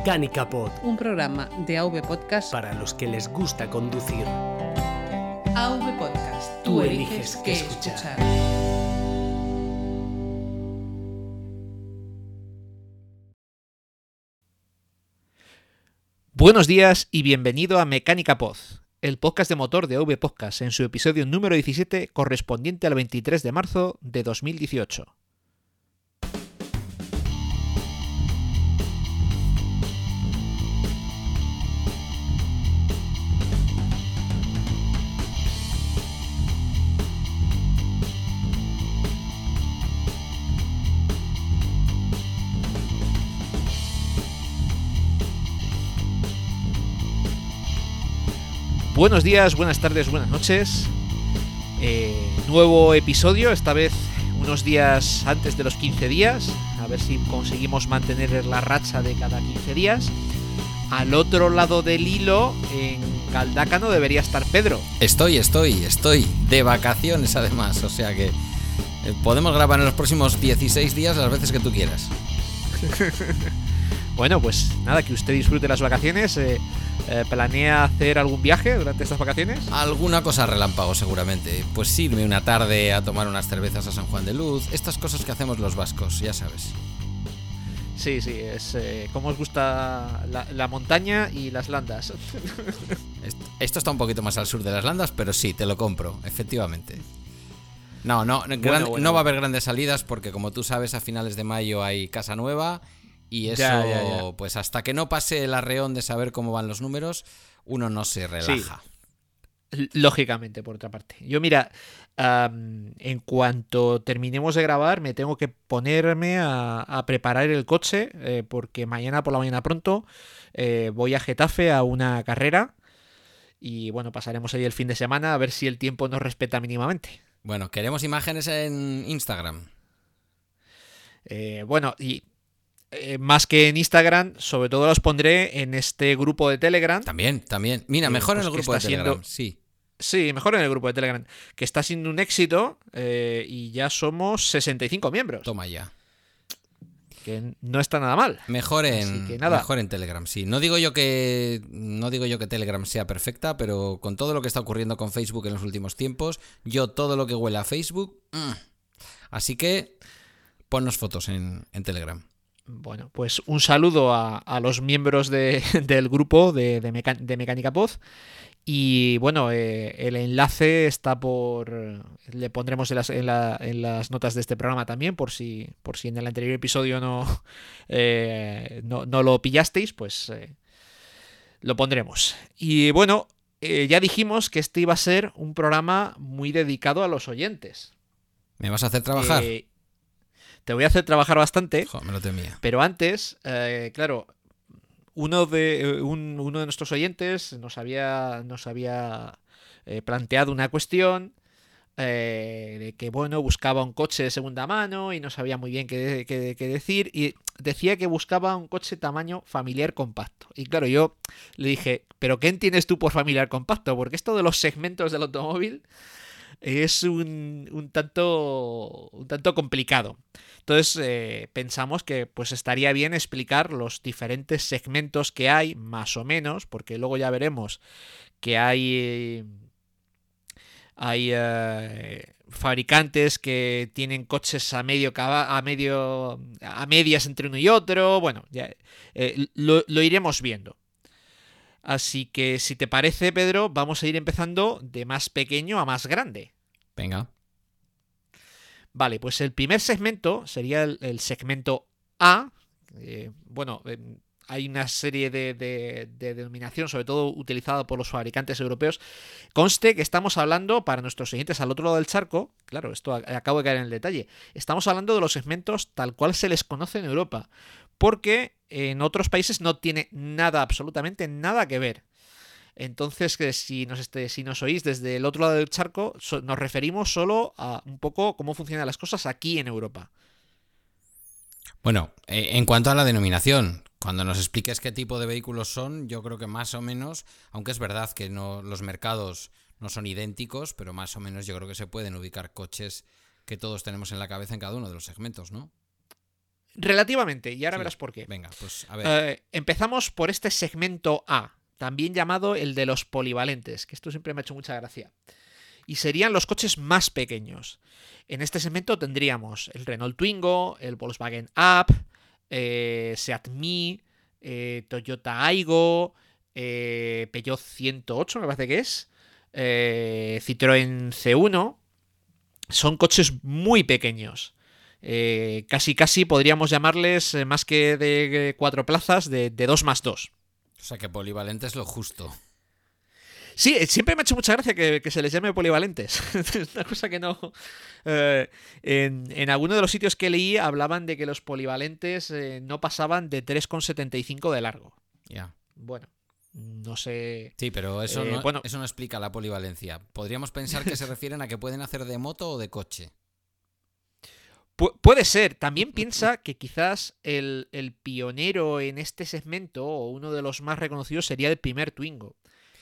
Mecánica Pod, un programa de AV Podcast para los que les gusta conducir. AV Podcast, tú, eliges qué escuchar. Buenos días y bienvenido a Mecánica Pod, el podcast de motor de AV Podcast en su episodio número 17 correspondiente al 23 de marzo de 2018. Buenos días, buenas tardes, buenas noches. Eh, nuevo episodio, esta vez unos días antes de los 15 días. A ver si conseguimos mantener la racha de cada 15 días. Al otro lado del hilo, en Galdácano, debería estar Pedro. Estoy, estoy, estoy. De vacaciones además. O sea que eh, podemos grabar en los próximos 16 días las veces que tú quieras. bueno, pues nada, que usted disfrute las vacaciones. Eh, eh, ¿Planea hacer algún viaje durante estas vacaciones? Alguna cosa relámpago seguramente. Pues irme una tarde a tomar unas cervezas a San Juan de Luz. Estas cosas que hacemos los vascos, ya sabes. Sí, sí, es eh, como os gusta la, montaña y las landas. esto, está un poquito más al sur de las landas, pero sí, te lo compro, efectivamente. No, no, no va a haber grandes salidas porque como tú sabes a finales de mayo hay casa nueva y eso, pues hasta que no pase el arreón de saber cómo van los números, uno no se relaja. Lógicamente, por otra parte. Yo, mira, en cuanto terminemos de grabar, me tengo que ponerme a, preparar el coche, eh, porque mañana por la mañana pronto eh, voy a Getafe a una carrera. Y bueno, pasaremos ahí el fin de semana a ver si el tiempo nos respeta mínimamente. Bueno, queremos imágenes en Instagram. Eh, bueno, y eh, más que en Instagram, sobre todo los pondré en este grupo de Telegram. También, también. Mira, mejor en pues el grupo de Telegram, sí. Sí, mejor en el grupo de Telegram, que está siendo un éxito eh, y ya somos 65 miembros. Toma ya. Que no está nada mal. Mejor en, mejor en Telegram, sí. No digo yo que no digo yo que Telegram sea perfecta, pero con todo lo que está ocurriendo con Facebook en los últimos tiempos, yo todo lo que huele a Facebook, mm. así que ponnos fotos en Telegram. Bueno, pues un saludo a, los miembros del grupo de, de, Mecánica Poz. Y bueno, eh, el enlace está por. Le pondremos en las, notas de este programa también, por si, por si en el anterior episodio no, eh, no, lo pillasteis, pues eh, lo pondremos. Y bueno, ya dijimos que este iba a ser un programa muy dedicado a los oyentes. ¿Me vas a hacer trabajar? Te voy a hacer trabajar bastante. me lo temía. Pero antes, eh, claro, uno de, eh, uno de nuestros oyentes nos había, nos había eh, planteado una cuestión de que, bueno, buscaba un coche de segunda mano y no sabía muy bien qué, qué, decir. Y decía que buscaba un coche tamaño familiar compacto. Y claro, yo le dije, ¿pero qué entiendes tú por familiar compacto? Porque esto de los segmentos del automóvil es un, un, tanto, un tanto complicado. Entonces eh, pensamos que pues estaría bien explicar los diferentes segmentos que hay, más o menos, porque luego ya veremos que hay, hay eh, fabricantes que tienen coches a medio a medio a medias entre uno y otro. Bueno, ya eh, lo, lo iremos viendo. Así que si te parece, Pedro, vamos a ir empezando de más pequeño a más grande. Venga. Vale, pues el primer segmento sería el, segmento A. Eh, bueno, hay una serie de, de, denominación, sobre todo utilizada por los fabricantes europeos. Conste que estamos hablando, para nuestros siguientes al otro lado del charco, claro, esto acabo de caer en el detalle, estamos hablando de los segmentos tal cual se les conoce en Europa, porque en otros países no tiene nada, absolutamente nada que ver. Entonces, que si nos, este, si nos oís desde el otro lado del charco, nos referimos solo a un poco cómo funcionan las cosas aquí en Europa. Bueno, eh, en cuanto a la denominación, cuando nos expliques qué tipo de vehículos son, yo creo que más o menos, aunque es verdad que no, los mercados no son idénticos, pero más o menos yo creo que se pueden ubicar coches que todos tenemos en la cabeza en cada uno de los segmentos, ¿no? Relativamente, y ahora Sí. verás por qué. Venga, pues a ver. Eh, empezamos por este segmento A, también llamado el de los polivalentes, que esto siempre me ha hecho mucha gracia. Y serían los coches más pequeños. En este segmento tendríamos el Renault Twingo, el Volkswagen Up, eh, Seat Mii, eh, Toyota Aygo, eh, Peugeot 108 me parece que es, Citroën C1. Son coches muy pequeños. Eh, casi casi podríamos llamarles eh, más que de eh, cuatro plazas, de, de dos más dos. o sea que polivalente es lo justo. Sí, siempre me ha hecho mucha gracia que, que se les llame polivalentes. es una cosa que no. eh, en, en alguno de los sitios que leí hablaban de que los polivalentes eh, no pasaban de 3,75 de largo. Ya. Bueno, no sé. Sí, pero eso, Eh, no, bueno. eso no explica la polivalencia. Podríamos pensar que se refieren a que pueden hacer de moto o de coche. Pu- puede ser. También piensa que quizás el, el pionero en este segmento, o uno de los más reconocidos, sería el primer Twingo.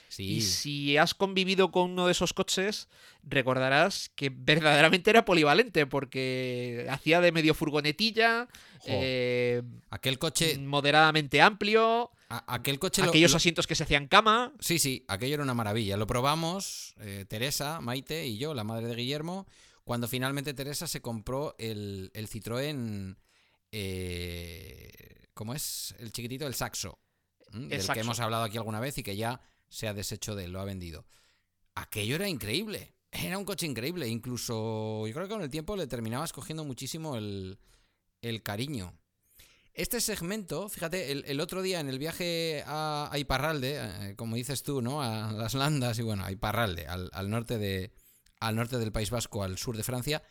Sí. Y si has convivido con uno de esos coches, recordarás que verdaderamente era polivalente, porque hacía de medio furgonetilla, eh, Aquel coche. moderadamente amplio, a- aquel coche. lo- aquellos lo- asientos que se hacían cama. Sí, sí, aquello era una maravilla. Lo probamos, eh, Teresa, Maite y yo, la madre de Guillermo, cuando finalmente Teresa se compró el, el Citroën. eh, ¿Cómo es? El chiquitito, el Saxo. Del Saxo. que hemos hablado aquí alguna vez y que ya se ha deshecho de él, lo ha vendido. Aquello era increíble. Era un coche increíble. Incluso yo creo que con el tiempo le terminabas cogiendo muchísimo el, el cariño. Este segmento, fíjate, el, el otro día en el viaje a, a Iparralde, eh, como dices tú, ¿no? A las Landas y bueno, a Iparralde, al, al norte de, al norte del País Vasco, al sur de Francia,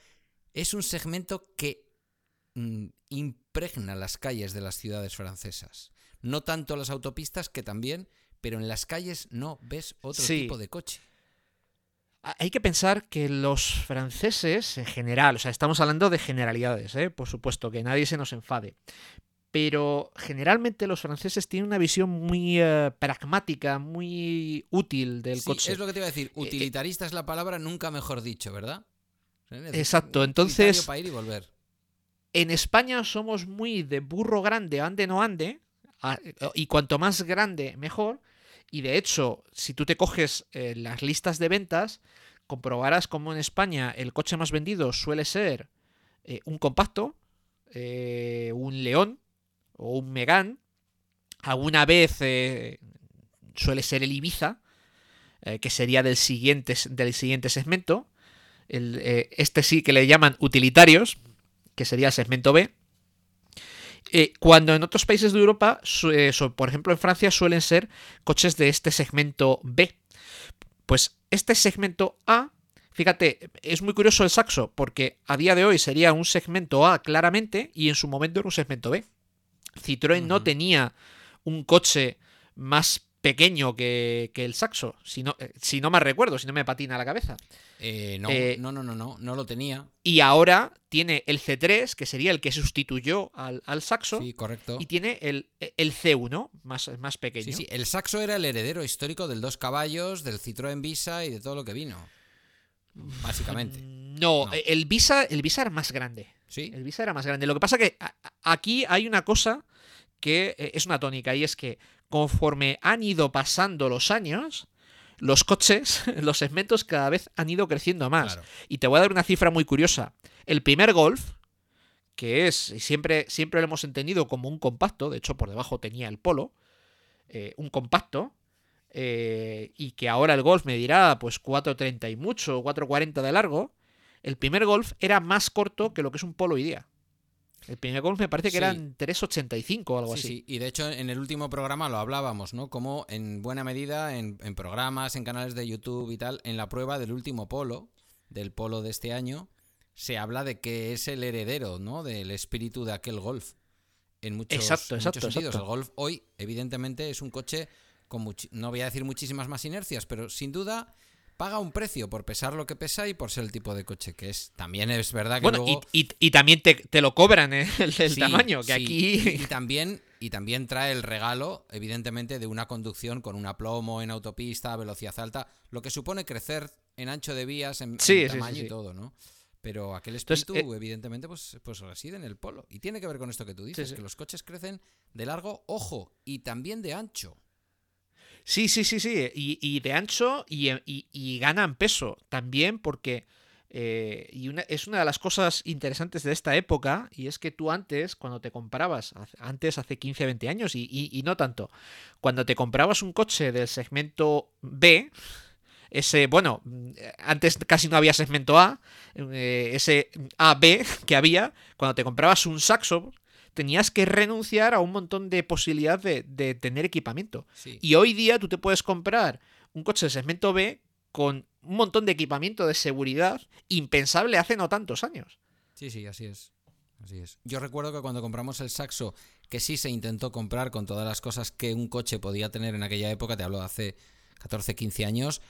es un segmento que mm, impregna las calles de las ciudades francesas. No tanto las autopistas, que también, pero en las calles no ves otro Sí. tipo de coche. Hay que pensar que los franceses, en general, o sea, estamos hablando de generalidades, ¿eh? por supuesto, que nadie se nos enfade. Pero generalmente los franceses tienen una visión muy eh, pragmática, muy útil del Sí, coche. es lo que te iba a decir. Utilitarista es la palabra nunca mejor dicho, ¿verdad? Exacto, entonces- para ir y volver. En España somos muy de burro grande, ande no ande, y cuanto más grande, mejor. Y de hecho, si tú te coges eh, las listas de ventas, comprobarás como en España el coche más vendido suele ser eh, un compacto, eh, un León o un Megán. Alguna vez eh, suele ser el Ibiza, eh, que sería del siguiente, del siguiente segmento. El, eh, este sí que le llaman utilitarios, que sería el segmento B. Cuando en otros países de Europa, por ejemplo en Francia, suelen ser coches de este segmento B. Pues este segmento A, fíjate, es muy curioso el saxo, porque a día de hoy sería un segmento A claramente y en su momento era un segmento B. Citroën no tenía un coche más pequeño que, que el saxo, si no, eh, si no me recuerdo, si no me patina la cabeza. Eh, no, Eh, no, no, no, no, no lo tenía. Y ahora tiene el C3, que sería el que sustituyó al, al saxo, Sí, correcto. y tiene el, el C1, más, más pequeño. Sí, sí, el Saxo era el heredero histórico del dos caballos, del Citroën Visa y de todo lo que vino. Básicamente. No, No. el Visa, el Visa era más grande. Sí. El Visa era más grande. Lo que pasa que aquí hay una cosa que eh, es una tónica y es que conforme han ido pasando los años, los coches, los segmentos cada vez han ido creciendo más. Claro. Y te voy a dar una cifra muy curiosa. El primer Golf, que es, y siempre, siempre lo hemos entendido como un compacto, de hecho por debajo tenía el Polo, eh, un compacto, eh, y que ahora el Golf medirá pues 4.30 y mucho, 4.40 de largo, el primer Golf era más corto que lo que es un Polo hoy día. El primer Golf me parece que Sí. eran 3.85 o algo Sí, así. sí. Y de hecho en el último programa lo hablábamos, ¿no? Como en buena medida en, en programas, en canales de YouTube y tal, en la prueba del último polo, del polo de este año, se habla de que es el heredero, ¿no? Del espíritu de aquel Golf. En muchos, Exacto, en exacto, muchos sentidos. exacto. El Golf hoy, evidentemente, es un coche con, no voy a decir muchísimas más inercias, pero sin duda paga un precio por pesar lo que pesa y por ser el tipo de coche que es. También es verdad que Bueno, luego... y, y- y también te, te lo cobran ¿eh? el, el Sí, tamaño, que sí. aquí... Y, y también, y también trae el regalo, evidentemente, de una conducción con un aplomo en autopista, a velocidad alta, lo que supone crecer en ancho de vías, en, Sí, tamaño y todo, ¿no? Pero aquel espíritu, evidentemente, pues, pues reside en el polo. Y tiene que ver con esto que tú dices, que los coches crecen de largo, ojo, y también de ancho. Sí, sí, sí, sí. Y, de ancho y, ganan peso también porque... Eh, y es una de las cosas interesantes de esta época, y es que tú antes, cuando te comprabas, antes hace 15, 20 años, y, no tanto, cuando te comprabas un coche del segmento B, ese, bueno, antes casi no había segmento A, eh, ese AB que había, cuando te comprabas un Saxo, tenías que renunciar a un montón de posibilidades de, tener equipamiento. Y hoy día tú te puedes comprar un coche de segmento B con un montón de equipamiento de seguridad impensable hace no tantos años. Sí, sí, así es. Así es. Yo recuerdo que cuando compramos el Saxo, que sí se intentó comprar con todas las cosas que un coche podía tener en aquella época, te hablo de hace 14, 15 años,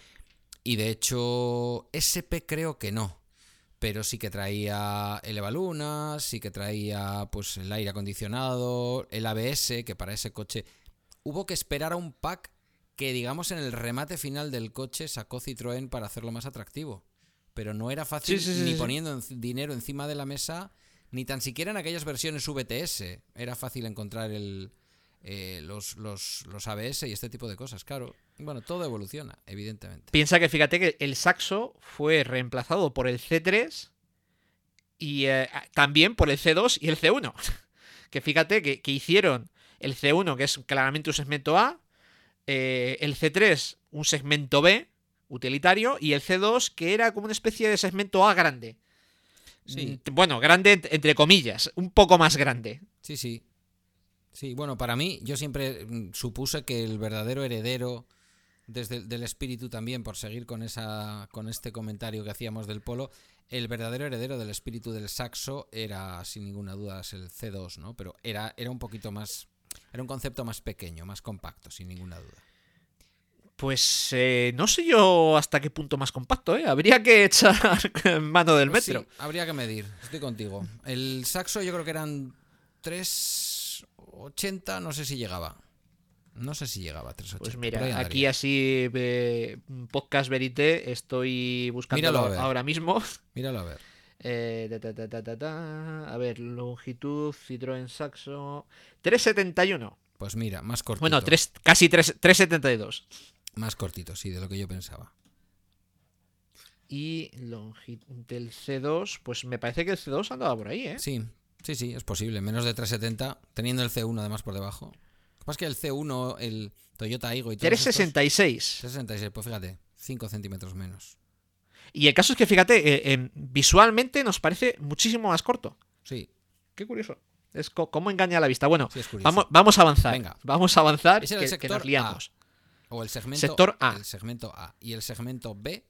y de hecho SP creo que no pero sí que traía el Evaluna, sí que traía pues el aire acondicionado, el ABS, que para ese coche hubo que esperar a un pack que digamos en el remate final del coche sacó Citroën para hacerlo más atractivo. Pero no era fácil ni poniendo dinero encima de la mesa, ni tan siquiera en aquellas versiones VTS era fácil encontrar el, eh, los, los, los, ABS y este tipo de cosas, claro. Bueno, todo evoluciona, evidentemente. Piensa que fíjate que el Saxo fue reemplazado por el C3 y eh, también por el C2 y el C1. que fíjate que, hicieron el C1, que es claramente un segmento A, eh, el C3, un segmento B, utilitario, y el C2, que era como una especie de segmento A grande. Sí. Mm, bueno, grande entre comillas, un poco más grande. Sí, sí. Sí, bueno, para mí yo siempre mm, supuse que el verdadero heredero desde el, del espíritu también, por seguir con, esa, con este comentario que hacíamos del polo, el verdadero heredero del espíritu del saxo era, sin ninguna duda, el C2, ¿no? Pero era, era un poquito más, era un concepto más pequeño, más compacto, sin ninguna duda. Pues eh, no sé yo hasta qué punto más compacto, ¿eh? Habría que echar mano del pues metro. habría que medir, estoy contigo. El saxo yo creo que eran tres 80 no sé si llegaba. No sé si llegaba a 380. Pues mira, aquí así, podcast verité, estoy buscando ahora mismo. Míralo a ver. Eh, a ver, longitud, Citroën Saxo. 371. Pues mira, más cortito. Bueno, casi 372. Más cortito, sí, de lo que yo pensaba. Y longitud del C2, pues me parece que el C2 andaba por ahí, ¿eh? Sí, Sí, sí, es posible. Menos de 370, teniendo el C1 además por debajo. Lo que que el C1, el Toyota Igo y todo 366. 366, pues fíjate, 5 centímetros menos. Y el caso es que, fíjate, eh, visualmente nos parece muchísimo más corto. Sí. Qué curioso. Es cómo engaña la vista. Bueno, vamos, vamos, a avanzar. Venga. Vamos a avanzar. Es el sector O el segmento sector A. El segmento A. Y el segmento B.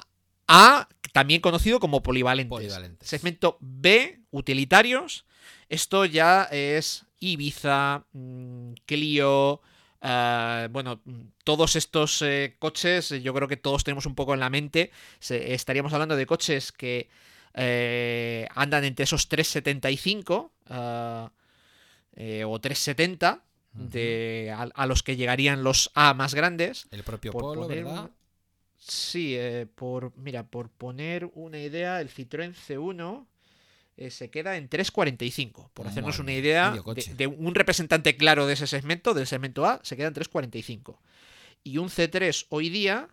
A, también conocido como polivalentes. polivalentes. Segmento B, utilitarios. Esto ya es Ibiza, mm, Clio, eh, bueno, todos estos eh, coches, yo creo que todos tenemos un poco en la mente. estaríamos hablando de coches que eh, andan entre esos 375 o 370. De, a, los que llegarían los A más grandes. El propio Polo, ¿verdad? Sí, por, mira, por poner una idea, el Citroën C1 eh, se queda en 3.45. Por hacernos una idea de, un representante claro de ese segmento, del segmento A, se queda en 3.45. Y un C3 hoy día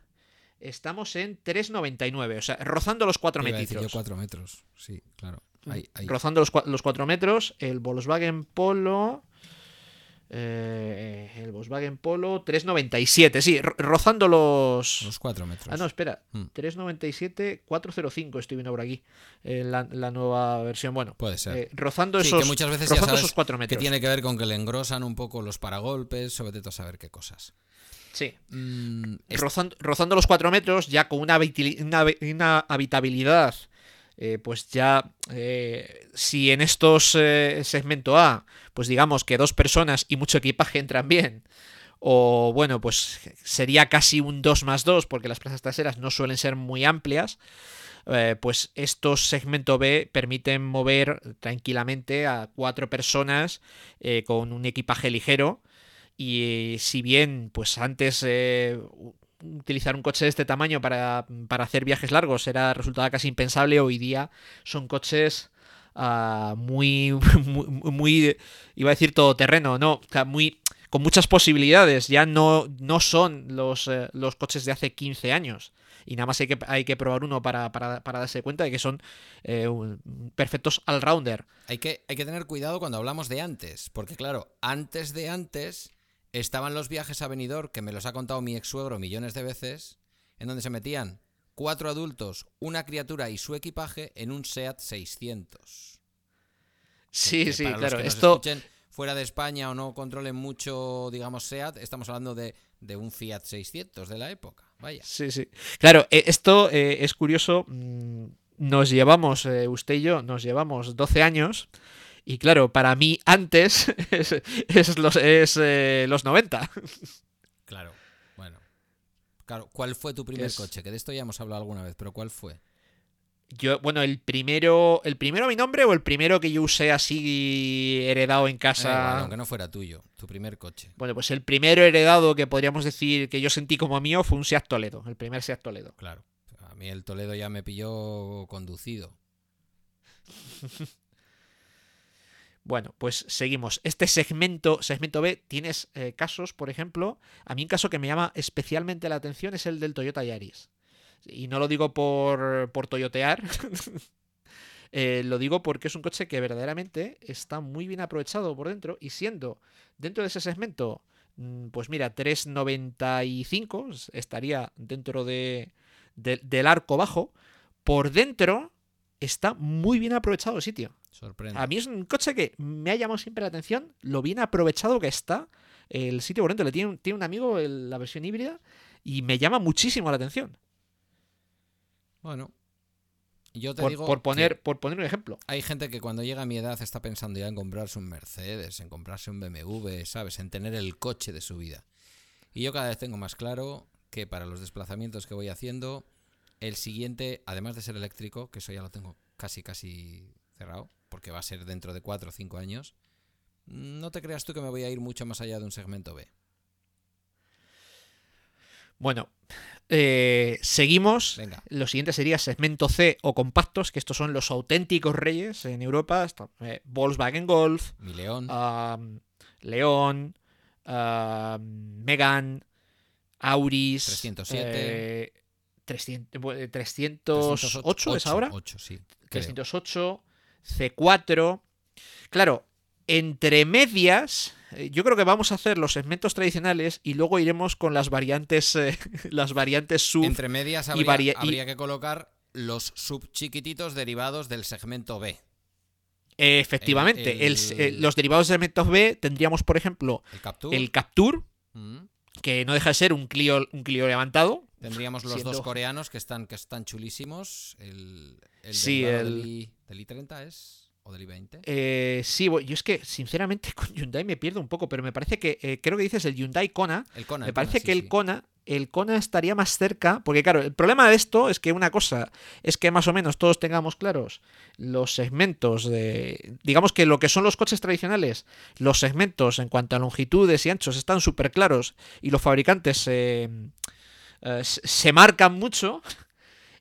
estamos en 3.99, o sea, rozando los 4 metros. 4 metros, sí, claro. Rozando los, los 4 metros, el Volkswagen Polo eh, el Volkswagen Polo 397, sí, rozando los... Los 4 metros. Ah, no, espera. 397, hmm. 405 estoy viendo por aquí. Eh, la, nueva versión. Bueno, puede ser. Eh, rozando esos, que muchas veces rozando esos 4 metros. Que tiene que ver con que le engrosan un poco los paragolpes, sobre todo a saber qué cosas. Sí. Mm, rozando, los 4 metros, ya con una, una habitabilidad eh, pues ya eh, si en estos eh, segmento A, pues digamos que dos personas y mucho equipaje entran bien, o bueno, pues sería casi un 2 más 2 porque las plazas traseras no suelen ser muy amplias, pues estos segmento B permiten mover tranquilamente a cuatro personas con un equipaje ligero. Y si bien pues antes utilizar un coche de este tamaño para, hacer viajes largos era resultaba casi impensable. Hoy día son coches ah, muy, muy, muy, iba a decir todo terreno, no, muy con muchas posibilidades. Ya no, no son los, eh, los coches de hace 15 años. Y nada más hay que, hay que probar uno para, darse cuenta de que son eh, perfectos all-rounder. Hay que, hay que tener cuidado cuando hablamos de antes. Porque claro, antes de antes estaban los viajes a venidor, que me los ha contado mi ex suegro millones de veces, en donde se metían cuatro adultos, una criatura y su equipaje en un SEAT 600. Sí, sí, claro. Esto fuera de España o no controlen mucho, digamos, SEAT, estamos hablando de, un Fiat 600 de la época. Vaya. Sí, sí. Claro, eh, esto eh, es curioso. Mm, nos llevamos, eh, usted y yo, nos llevamos 12 años. Y claro, para mí antes es, los, es, los 90. Claro, bueno. Claro, ¿cuál fue tu primer coche? Que de esto ya hemos hablado alguna vez, pero ¿cuál fue? Yo, bueno, el primero, el primero a mi nombre o el primero que yo usé así heredado en casa. aunque no fuera tuyo, tu primer coche. Bueno, pues el primero heredado que podríamos decir que yo sentí como mío fue un Seat Toledo, el primer Seat Toledo. Claro. A mí el Toledo ya me pilló conducido. Bueno, pues seguimos. Este segmento, segmento B, tienes eh, casos, por ejemplo, a mí un caso que me llama especialmente la atención es el del Toyota Yaris. Y no lo digo por, por toyotear. Eh, lo digo porque es un coche que verdaderamente está muy bien aprovechado por dentro y siendo dentro de ese segmento, mm, pues mira, 395 estaría dentro de, del arco bajo. Por dentro está muy bien aprovechado el sitio. Sorprende. A mí es un coche que me ha llamado siempre la atención lo bien aprovechado que está el sitio por dentro. Le tiene, tiene un amigo la versión híbrida y me llama muchísimo la atención. Bueno, yo te por, digo. Por poner, por poner un ejemplo. Hay gente que cuando llega a mi edad está pensando ya en comprarse un Mercedes, en comprarse un BMW, ¿sabes? En tener el coche de su vida. Y yo cada vez tengo más claro que para los desplazamientos que voy haciendo, el siguiente, además de ser eléctrico, que eso ya lo tengo casi, casi cerrado, porque va a ser dentro de 4 o 5 años, no te creas tú que me voy a ir mucho más allá de un segmento B. Bueno, eh, seguimos. Lo siguiente sería segmento C o compactos, que estos son los auténticos reyes en Europa. Eh, Volkswagen Golf, Mi León, León, Megan, Auris, 307. 300, 308, es ahora. 8, sí, 308, C4. Claro, entre medias eh, yo creo que vamos a hacer los segmentos tradicionales y luego iremos con las variantes eh, las variantes sub. Entre medias habría, que colocar los sub chiquititos derivados del segmento B. Efectivamente, los derivados del segmento B tendríamos, por ejemplo, el Capture, mm. que no deja de ser un Clio, un Clio levantado. Tendríamos los dos coreanos que están, que están chulísimos. El, el sí, el... del I-30 es. ¿O del i20? Eh, sí, yo es que sinceramente con Hyundai me pierdo un poco, pero me parece que eh, creo que dices el Hyundai Kona. El Kona me parece que el Kona el Kona estaría más cerca, porque claro, el problema de esto es que una cosa es que más o menos todos tengamos claros los segmentos de, digamos que lo que son los coches tradicionales, los segmentos en cuanto a longitudes y anchos están súper claros y los fabricantes eh, se marcan mucho.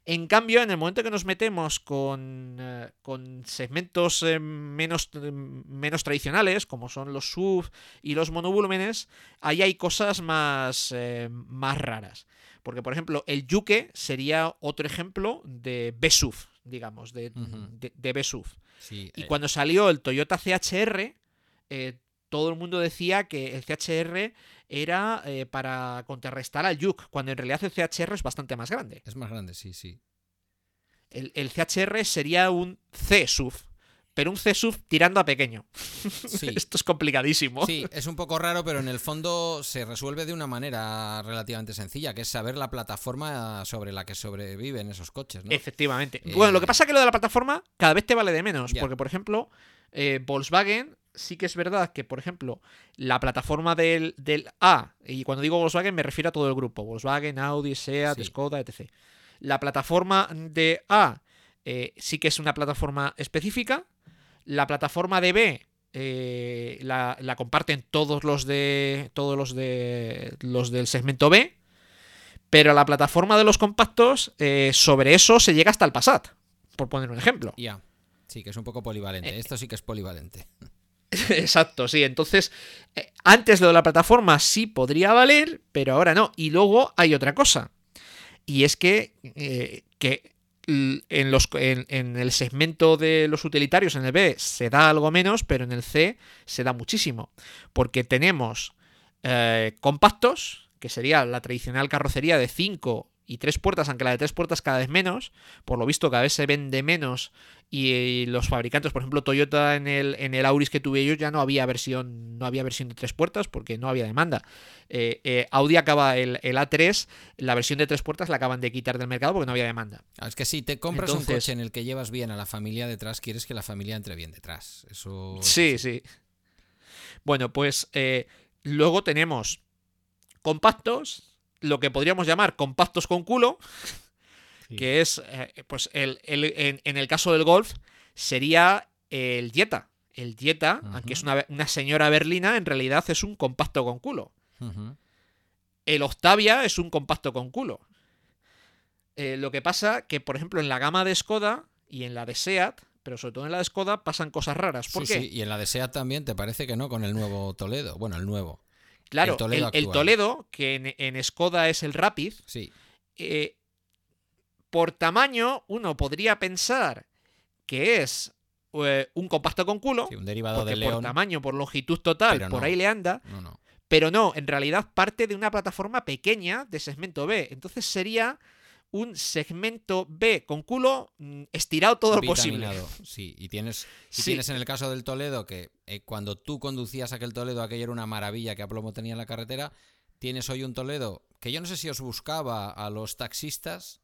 En cambio, en el momento que nos metemos con, eh, segmentos eh, menos, menos tradicionales, como son los SUV y los monovolúmenes, ahí hay cosas más, eh, más raras. Porque, por ejemplo, el Yuke sería otro ejemplo de B-SUV, digamos, de, B-SUV. y cuando salió el Toyota CHR, todo el mundo decía que el CHR era eh, para contrarrestar al Yuk, cuando en realidad el CHR es bastante más grande. Es más grande, sí, sí. El, CHR sería un C-SUV, pero un C-SUV tirando a pequeño. Esto es complicadísimo. Sí, es un poco raro, pero en el fondo se resuelve de una manera relativamente sencilla, que es saber la plataforma sobre la que sobreviven esos coches. ¿no? Efectivamente. Bueno, lo que pasa es que lo de la plataforma cada vez te vale de menos, porque por ejemplo, eh, Volkswagen sí que es verdad que, por ejemplo, la plataforma del, A, y cuando digo Volkswagen me refiero a todo el grupo, Volkswagen, Audi, SEAT, Skoda, etc. La plataforma de A eh, sí que es una plataforma específica. La plataforma de B eh, la, comparten todos los de. todos los de. los del segmento B. Pero la plataforma de los compactos, eh, sobre eso se llega hasta el Passat, por poner un ejemplo. Ya. Sí, que es un poco polivalente. Esto sí que es polivalente. Exacto, sí. Entonces, eh, antes lo de la plataforma sí podría valer, pero ahora no. Y luego hay otra cosa. Y es que, eh, que en, los, en, el segmento de los utilitarios, en el B, se da algo menos, pero en el C se da muchísimo. Porque tenemos eh, compactos, que sería la tradicional carrocería de 5 y tres puertas, aunque la de tres puertas cada vez menos, por lo visto cada vez se vende menos y los fabricantes, por ejemplo Toyota en el, en el Auris que tuve yo ya no había versión no había versión de tres puertas porque no había demanda. Eh, eh, Audi acaba el, A3, la versión de tres puertas la acaban de quitar del mercado porque no había demanda. Ah, es que si te compras un coche en el que llevas bien a la familia detrás, quieres que la familia entre bien detrás. Eso. Sí, sí. Bueno, pues eh, luego tenemos compactos lo que podríamos llamar compactos con culo, que es, eh, pues, el, en, el caso del golf, sería el Jetta. El Jetta, aunque es una, señora berlina, en realidad es un compacto con culo. El Octavia es un compacto con culo. Eh, lo que pasa que, por ejemplo, en la gama de Skoda y en la de SEAT, pero sobre todo en la de Skoda, pasan cosas raras. ¿Por qué? y en la de SEAT también, ¿te parece que no? Con el nuevo Toledo. Bueno, el nuevo. Claro, el Toledo, que en, Skoda es el Rapid, sí. Eh, por tamaño uno podría pensar que es eh, un compacto con culo, un derivado de León, por tamaño, por longitud total, por ahí le anda, pero no, en realidad parte de una plataforma pequeña de segmento B, entonces sería un segmento B con culo mm, estirado todo lo posible. Sí, y tienes, tienes en el caso del Toledo que eh, cuando tú conducías aquel Toledo, aquello era una maravilla que a plomo tenía en la carretera. Tienes hoy un Toledo que yo no sé si os buscaba a los taxistas,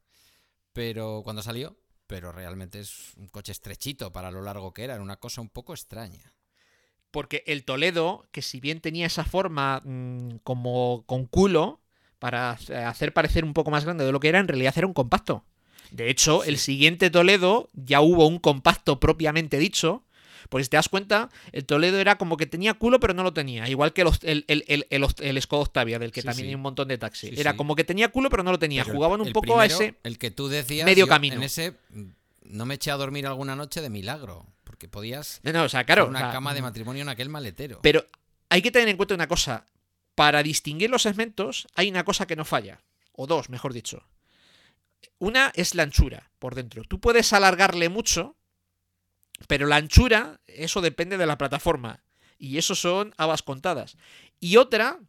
pero cuando salió, pero realmente es un coche estrechito para lo largo que era, era una cosa un poco extraña. Porque el Toledo, que si bien tenía esa forma mm, como con culo, para hacer parecer un poco más grande de lo que era, en realidad era un compacto. De hecho, el siguiente Toledo ya hubo un compacto propiamente dicho. Porque si te das cuenta, el Toledo era como que tenía culo, pero no lo tenía. Igual que el, el, el, Skoda Octavia, del que también hay un montón de taxis. era como que tenía culo, pero no lo tenía. Jugaban un poco a ese. El que tú decías. Medio camino. En ese. No me eché a dormir alguna noche de milagro. Porque podías. No, o sea, claro. Una cama de matrimonio en aquel maletero. Pero hay que tener en cuenta una cosa para distinguir los segmentos hay una cosa que no falla, o dos, mejor dicho. Una es la anchura por dentro. Tú puedes alargarle mucho, pero la anchura, eso depende de la plataforma. Y eso son habas contadas. Y otra,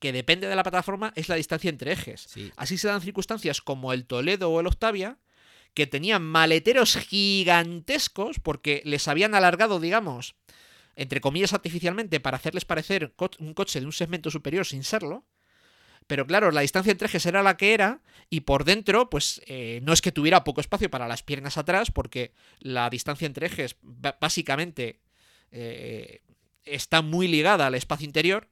que depende de la plataforma, es la distancia entre ejes. Así se dan circunstancias como el Toledo o el Octavia, que tenían maleteros gigantescos porque les habían alargado, digamos, entre comillas artificialmente, para hacerles parecer un coche de un segmento superior sin serlo. Pero claro, la distancia entre ejes era la que era y por dentro, pues eh, no es que tuviera poco espacio para las piernas atrás, porque la distancia entre ejes básicamente eh, está muy ligada al espacio interior,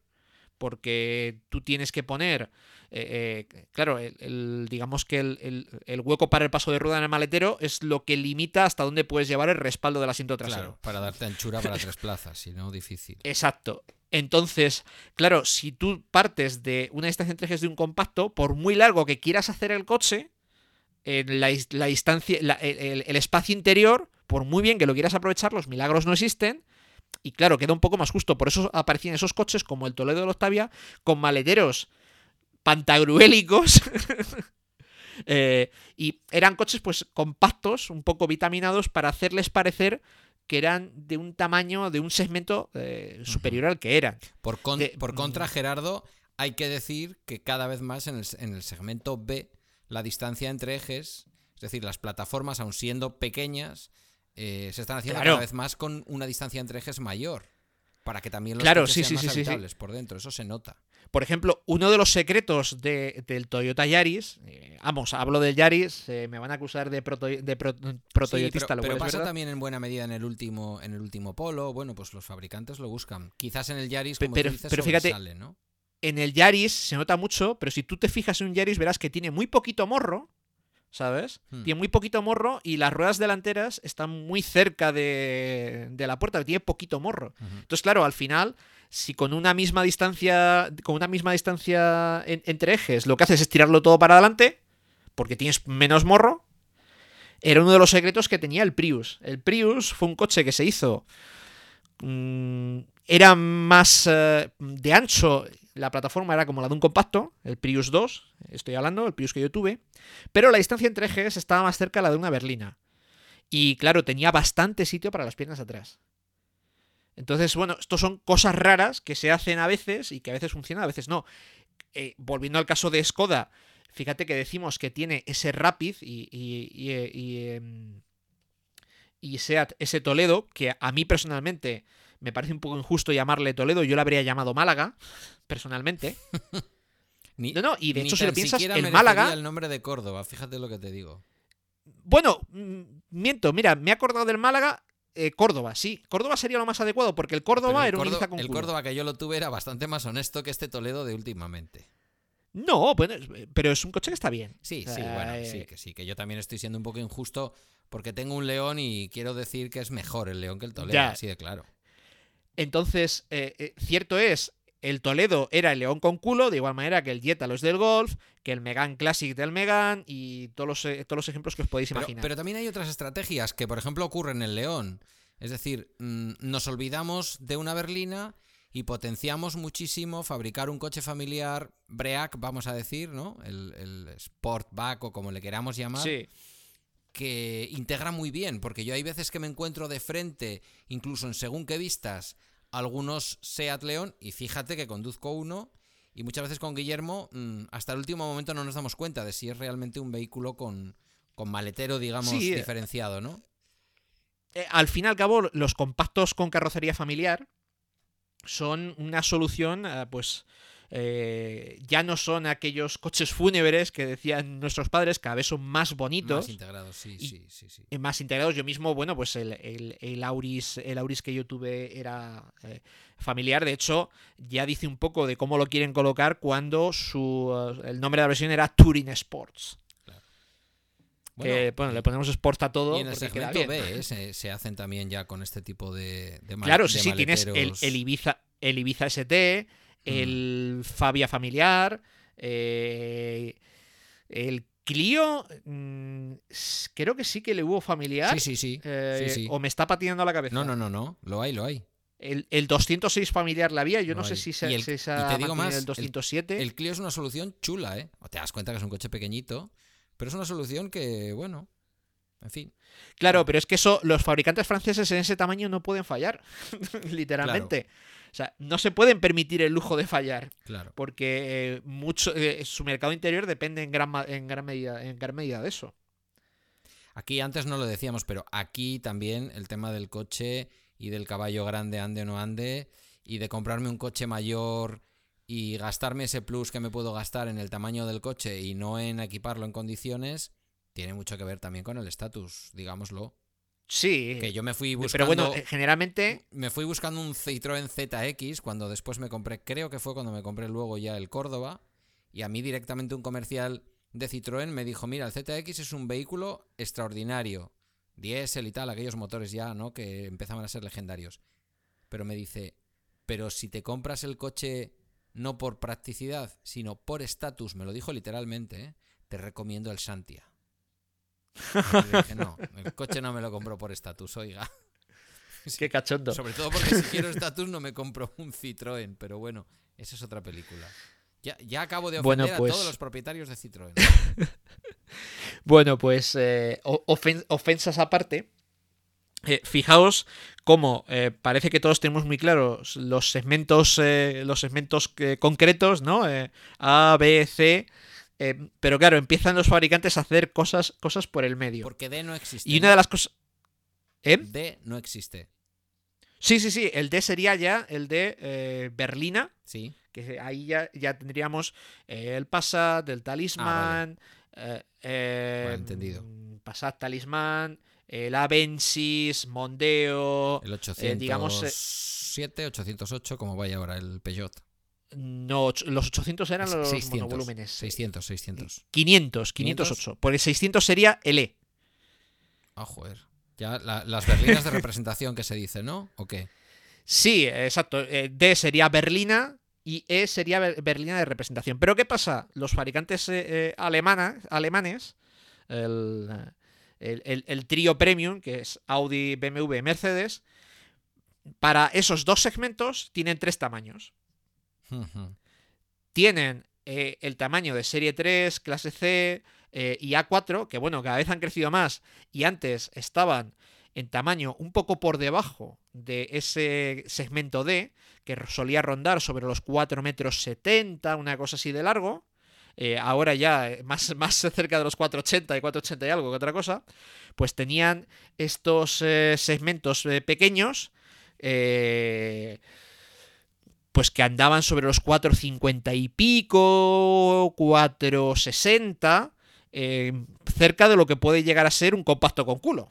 porque tú tienes que poner eh, eh, claro, el, digamos que el, hueco para el paso de rueda en el maletero es lo que limita hasta dónde puedes llevar el respaldo del asiento trasero. Claro, para darte anchura para tres plazas, si no, difícil. Exacto. Entonces, claro, si tú partes de una distancia entre ejes de un compacto, por muy largo que quieras hacer el coche, en la, distancia, el, el espacio interior, por muy bien que lo quieras aprovechar, los milagros no existen. Y claro, queda un poco más justo. Por eso aparecían esos coches como el Toledo de Octavia, con maleteros pantagruélicos. Eh, y eran coches pues compactos, un poco vitaminados, para hacerles parecer que eran de un tamaño, de un segmento eh, superior al que eran. Por, por contra, Gerardo, hay que decir que cada vez más en el, segmento B, la distancia entre ejes, es decir, las plataformas, aun siendo pequeñas, eh, se están haciendo cada vez más con una distancia entre ejes mayor. Para que también los claro, sí, sean sí, más por dentro. Eso se nota. Por ejemplo, uno de los secretos del Toyota Yaris, eh, vamos, hablo del Yaris, eh, me van a acusar de, proto, de protoyotista. pero, pasa también en buena medida en el último en el último polo. Bueno, pues los fabricantes lo buscan. Quizás en el Yaris, como pero, dices, pero fíjate, en el Yaris se nota mucho, pero si tú te fijas en un Yaris verás que tiene muy poquito morro, ¿sabes? Hmm. Tiene muy poquito morro y las ruedas delanteras están muy cerca de, de la puerta, tiene poquito morro. Entonces, claro, al final, si con una misma distancia, con una misma distancia en- entre ejes, lo que haces es tirarlo todo para adelante, porque tienes menos morro, era uno de los secretos que tenía el Prius. El Prius fue un coche que se hizo. mm, era más eh, de ancho. La plataforma era como la de un compacto, el Prius 2, estoy hablando, el Prius que yo tuve. Pero la distancia entre ejes estaba más cerca de la de una berlina. Y claro, tenía bastante sitio para las piernas atrás. Entonces, bueno, estos son cosas raras que se hacen a veces y que a veces funcionan, a veces no. Eh, volviendo al caso de Skoda, fíjate que decimos que tiene ese Rapid y, y, y, em, ese Toledo, que a mí personalmente me parece un poco injusto llamarle Toledo, yo lo habría llamado Málaga, personalmente. Ni- No, no, y de hecho si lo piensas, el Málaga... el nombre de Córdoba, fíjate lo que te digo. Bueno, mm, miento, mira, me he acordado del Málaga, eh, Córdoba, sí. Córdoba sería lo más adecuado, porque el Córdoba el era un Córdo- Ibiza con el culo. Córdoba que yo lo tuve era bastante más honesto que este Toledo de últimamente. No, bueno, pero es un coche que está bien. Sí, sí, bueno, eh, sí, que sí, que yo también estoy siendo un poco injusto porque tengo un león y quiero decir que es mejor el león que el Toledo, Ya. así de claro. Entonces, eh, eh, cierto es, el Toledo era el león con culo, de igual manera que el Jetta lo es del Golf, que el Megan Classic del Megan y todos los, eh, todos los ejemplos que os podéis imaginar. pero también hay otras estrategias que, por ejemplo, ocurren en el león. Es decir, mm, nos olvidamos de una berlina y potenciamos muchísimo fabricar un coche familiar Break, vamos a decir, ¿no? El, el Sportback o como le queramos llamar. sí, que integra muy bien, porque yo hay veces que me encuentro de frente, incluso en según qué vistas, algunos Seat León, y fíjate que conduzco uno, y muchas veces con Guillermo, mm, hasta el último momento no nos damos cuenta de si es realmente un vehículo con, con maletero, digamos, Sí, eh. diferenciado, ¿no? Eh, al fin y al cabo, los compactos con carrocería familiar son una solución, eh, pues eh, ya no son aquellos coches fúnebres que decían nuestros padres, cada vez son más bonitos. Más integrados, sí, y- sí, sí, sí. más integrados. Yo mismo, bueno, pues el, el- el Auris, el Auris que yo tuve era eh, familiar. De hecho, ya dice un poco de cómo lo quieren colocar cuando su eh, el nombre de la versión era Touring Sports. que, bueno, le ponemos Sports a todo. y en el queda segmento bien. B ¿eh? se, se hacen también ya con este tipo de, de Claro, sí, sí, tienes el Ibiza, el Ibiza ST, el Fabia familiar, eh, el Clio, mm, creo que sí que le hubo familiar. Sí, sí, sí. eh, sí, sí. O me está patinando la cabeza. No, no, no, no. Lo hay, lo hay. El, el 206 familiar la había, yo no sé si se, el- si y te digo más, el el- 207. El Clio es una solución chula, ¿eh? Te das cuenta que es un coche pequeñito, pero es una solución que, bueno, en fin. Claro, pero es que eso, los fabricantes franceses en ese tamaño no pueden fallar, literalmente. O sea, no se pueden permitir el lujo de fallar, Claro. porque eh, mucho, eh, su mercado interior depende en gran, en gran medida, en gran medida de eso. Aquí antes no lo decíamos, pero aquí también el tema del coche y del caballo grande ande o no ande y de comprarme un coche mayor y gastarme ese plus que me puedo gastar en el tamaño del coche y no en equiparlo en condiciones, tiene mucho que ver también con el estatus, digámoslo. Sí, Que yo me fui buscando... pero bueno, eh, generalmente Me fui buscando un Citroën ZX cuando después me compré, creo que fue cuando me compré luego ya el Córdoba, y a mí directamente un comercial de Citroën me dijo, mira, el ZX es un vehículo extraordinario, diésel y tal, aquellos motores ya, ¿no? Que empezaban a ser legendarios. Pero me dice, pero si te compras el coche no por practicidad, sino por estatus, me lo dijo literalmente, ¿eh? te recomiendo el Santia. Y dije, no, el coche no me lo compro por estatus, oiga. qué cachondo. Sobre todo porque si quiero estatus no me compro un Citroën, pero bueno, esa es otra película. Ya, ya acabo de Bueno, ofender pues- a todos los propietarios de Citroën. Bueno, pues eh, ofen- ofensas aparte. eh, fijaos cómo eh, parece que todos tenemos muy claros los segmentos, los segmentos concretos, ¿no? A, B, C. eh, pero claro, empiezan los fabricantes a hacer cosas, cosas por el medio. Porque D no existe. Y una de las cosas. ¿Eh? D no existe. Sí, sí, sí. El D sería ya el de eh, Berlina. Sí. Que ahí ya, ya tendríamos eh, el Passat, el Talisman. eh, eh, Vale, entendido. Passat Talisman. El Avensis, Mondeo. El eh, digamos, eh, 807, 808, como vaya ahora el Peugeot. No, los 800 eran los 600, monovolúmenes. 600, 600. 500, 508. Por el 600 sería el E. Ah, joder. Ya las berlinas de representación que se dice, ¿no? ¿O qué? Sí, exacto. Eh, D sería berlina y E sería berlina de representación. Pero ¿qué pasa? Los fabricantes eh, eh, alemanes, el, el, trío premium, que es Audi, BMW Mercedes, para esos dos segmentos tienen tres tamaños. Tienen el tamaño de serie 3, clase C y A4, que bueno, cada vez han crecido más y antes estaban en tamaño un poco por debajo de ese segmento D, que solía rondar sobre los 4 metros 70, una cosa así de largo. Eh, ahora ya eh, más, más cerca de los 480 y 480 y algo que otra cosa, pues tenían estos eh, segmentos pequeños, pues que andaban sobre los 450 y pico, 460, eh, cerca de lo que puede llegar a ser un compacto con culo.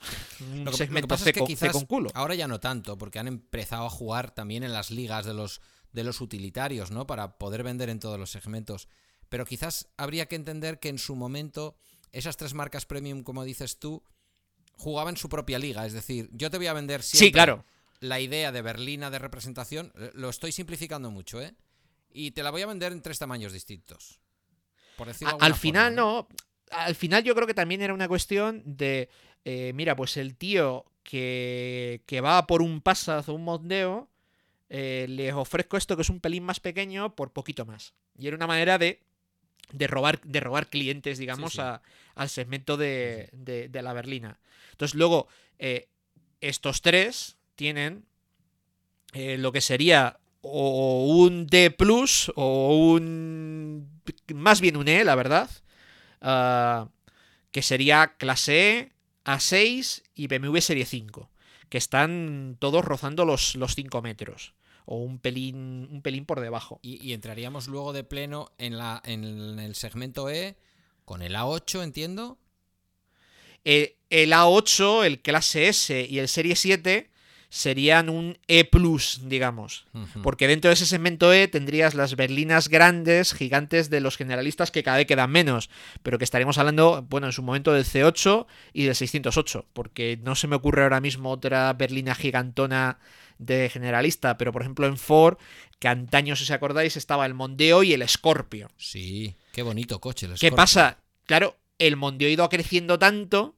Un lo segmento es que con culo. Ahora ya no tanto, porque han empezado a jugar también en las ligas de los, de los utilitarios, ¿no? Para poder vender en todos los segmentos. Pero quizás habría que entender que en su momento esas tres marcas premium, como dices tú, jugaban su propia liga. Es decir, yo te voy a vender siempre claro. La idea de berlina de representación. Eh, lo estoy simplificando mucho, ¿eh? Y te la voy a vender en tres tamaños distintos. Por al final no al final yo creo que también era una cuestión de, eh, mira, pues el tío que, que va por un pasaz o un mondeo, eh, les ofrezco esto que es un pelín más pequeño por poquito más. Y era una manera de, de, robar, de robar clientes, digamos, al segmento de, de, la berlina. Entonces luego, eh, estos tres tienen lo que sería o un D plus o un... más bien un E, la verdad Ah, que sería clase E, A6 y BMW Serie 5, que están todos rozando los, los 5 metros o un pelín, un pelín por debajo. Y, entraríamos luego de pleno en, la, en el segmento E con el A8, entiendo. Eh, el A8, el clase S y el Serie 7 serían un E plus, digamos. Porque dentro de ese segmento E tendrías las berlinas grandes, gigantes de los generalistas que cada vez quedan menos. Pero que estaríamos hablando, bueno, en su momento del C8 y del 608. Porque no se me ocurre ahora mismo otra berlina gigantona de generalista. Pero por ejemplo en Ford, que antaño, si os acordáis, estaba el Mondeo y el Scorpio. Sí, qué bonito coche el Scorpio. ¿Qué pasa? Claro, el Mondeo ha ido creciendo tanto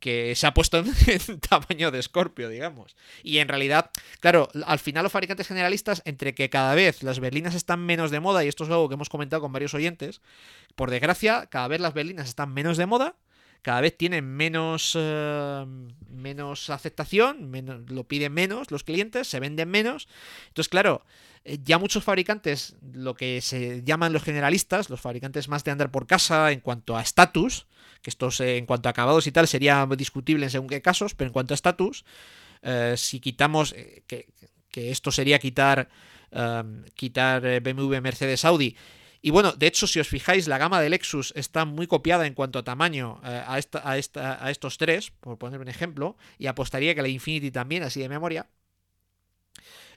que se ha puesto en, tamaño de Scorpio, digamos. Y en realidad, claro, al final los fabricantes generalistas, entre que cada vez las berlinas están menos de moda, y esto es algo que hemos comentado con varios oyentes, por desgracia, cada vez las berlinas están menos de moda, cada vez tienen menos, eh, menos aceptación, menos, lo piden menos los clientes, se venden menos. Entonces, claro, eh, ya muchos fabricantes, lo que se llaman los generalistas, los fabricantes más de andar por casa en cuanto a estatus, que estos en cuanto a acabados y tal sería discutible en según qué casos, pero en cuanto a estatus, eh, si quitamos, que, esto sería quitar, quitar BMW, Mercedes, Audi, y bueno, de hecho, si os fijáis, la gama de Lexus está muy copiada en cuanto a tamaño eh, a, esta, a, esta, a, estos tres, por poner un ejemplo, y apostaría que la Infinity también, así de memoria.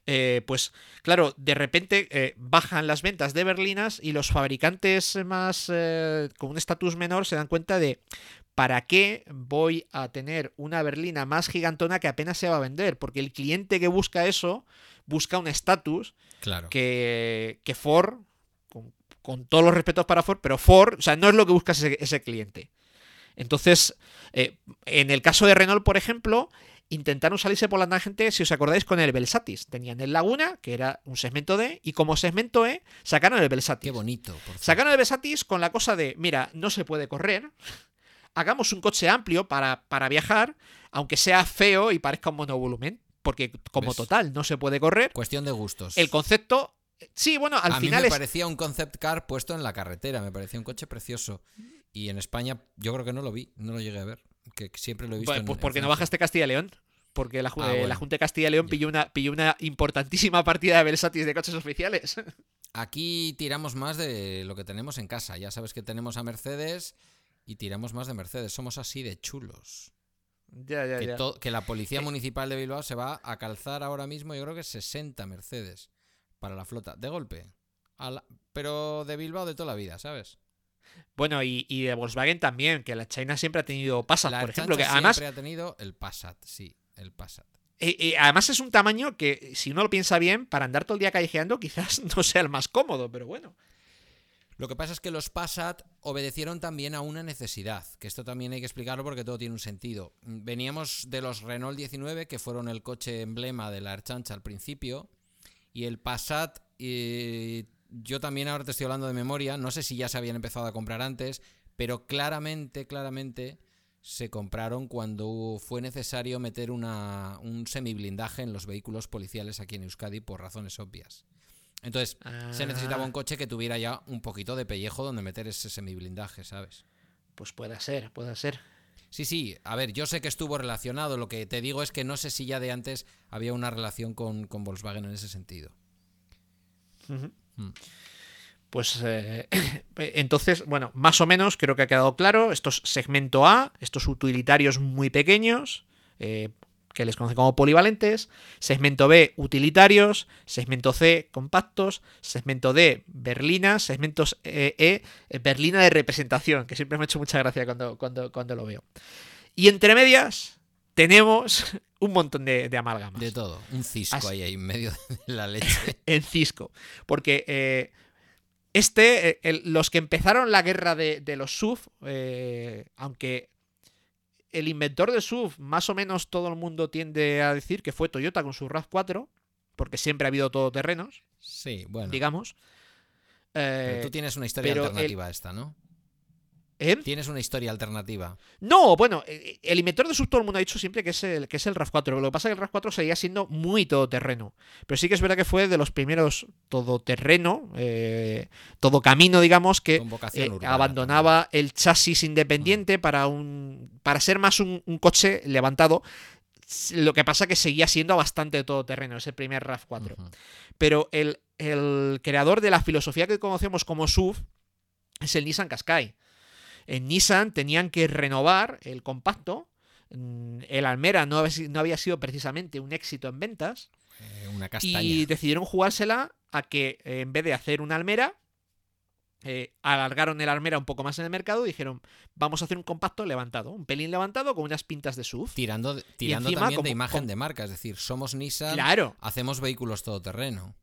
Eh, pues claro, de repente eh, bajan las ventas de berlinas y los fabricantes más con un estatus menor se dan cuenta de ¿para qué voy a tener una berlina más gigantona que apenas se va a vender? Porque el cliente que busca eso busca un estatus claro. que, que Ford con todos los respetos para Ford, pero Ford, o sea, no es lo que busca ese, cliente. Entonces, eh, en el caso de Renault, por ejemplo, intentaron salirse por la tangente, si os acordáis, con el Belsatis. Tenían el Laguna, que era un segmento D, y como segmento E, sacaron el Belsatis. Qué bonito. sacaron el Belsatis con la cosa de, mira, no se puede correr, hagamos un coche amplio para, para viajar, aunque sea feo y parezca un monovolumen, porque como total no se puede correr. Cuestión de gustos. El concepto Sí, bueno, al a final mí me parecía un concept car puesto en la carretera, me parecía un coche precioso. Y en España yo creo que no lo vi, no lo llegué a ver, que siempre lo he visto. pues porque no bajaste Castilla y León. Porque la, ah, la, Junta de Castilla y León pilló una, pilló una importantísima partida de Versatis de coches oficiales. Aquí tiramos más de lo que tenemos en casa. Ya sabes que tenemos a Mercedes y tiramos más de Mercedes. Somos así de chulos. Ya, ya, que, ya. que la Policía Municipal de Bilbao se va a calzar ahora mismo, yo creo que 60 Mercedes para la flota. De golpe. pero de Bilbao de toda la vida, ¿sabes? Bueno, y, de Volkswagen también, que la China siempre ha tenido Passat, por ejemplo. Que además siempre ha tenido el Passat, sí, el Passat. Y, además es un tamaño que, si uno lo piensa bien, para andar todo el día callejeando quizás no sea el más cómodo, pero bueno. Lo que pasa es que los Passat obedecieron también a una necesidad, que esto también hay que explicarlo porque todo tiene un sentido. Veníamos de los Renault 19, que fueron el coche emblema de la Archancha al principio, y el Passat, eh, yo también ahora te estoy hablando de memoria, no sé si ya se habían empezado a comprar antes, pero claramente, claramente se compraron cuando fue necesario meter una, un semiblindaje en los vehículos policiales aquí en Euskadi por razones obvias. Entonces, se necesitaba un ah. coche que tuviera ya un poquito de pellejo donde meter ese semiblindaje, ¿sabes? Pues puede ser, puede ser. Sí, sí, a ver, yo sé que estuvo relacionado, lo que te digo es que no sé si ya de antes había una relación con, Volkswagen en ese sentido. Mm. Pues eh, entonces, bueno, más o menos creo que ha quedado claro. Estos segmento A, estos utilitarios muy pequeños, eh, que les conoce como polivalentes, segmento B, utilitarios, segmento C, compactos, segmento D, berlinas, segmentos E, e berlina de representación, que siempre me ha hecho mucha gracia cuando, cuando, cuando lo veo. Y entre medias tenemos un montón de, amalgamas. De todo, un cisco ahí, en medio de la leche. en cisco, porque... Eh, este, eh, los que empezaron la guerra de, los SUV, eh, aunque el inventor de SUV, más o menos todo el mundo tiende a decir que fue Toyota con su RAV4, porque siempre ha habido todoterrenos. Sí, bueno. Digamos. Pero tú eh, tienes una historia alternativa a esta, ¿no? ¿Eh? Tienes una historia alternativa. No, bueno, eh, el inventor de SUV todo el mundo ha dicho siempre que es el, que es el RAV4. Lo que pasa es que el RAV4 seguía siendo muy todoterreno. Pero sí que es verdad que fue de los primeros todoterreno, eh, todo camino, digamos, que abandonaba el chasis independiente mm. para, un, para ser más un, coche levantado. Lo que pasa es que seguía siendo bastante todoterreno, ese primer RAV4. Pero el, el creador de la filosofía que conocemos como SUV es el Nissan Qashqai en Nissan tenían que renovar el compacto. Mm, el Almera no había, sido precisamente un éxito en ventas. Eh, una y decidieron jugársela a que eh, en vez de hacer una Almera, eh, alargaron el Almera un poco más en el mercado y dijeron, vamos a hacer un compacto levantado, un pelín levantado con unas pintas de SUV. Tirando, tirando también de imagen de marca, es decir, somos Nissan, claro. hacemos vehículos todoterreno.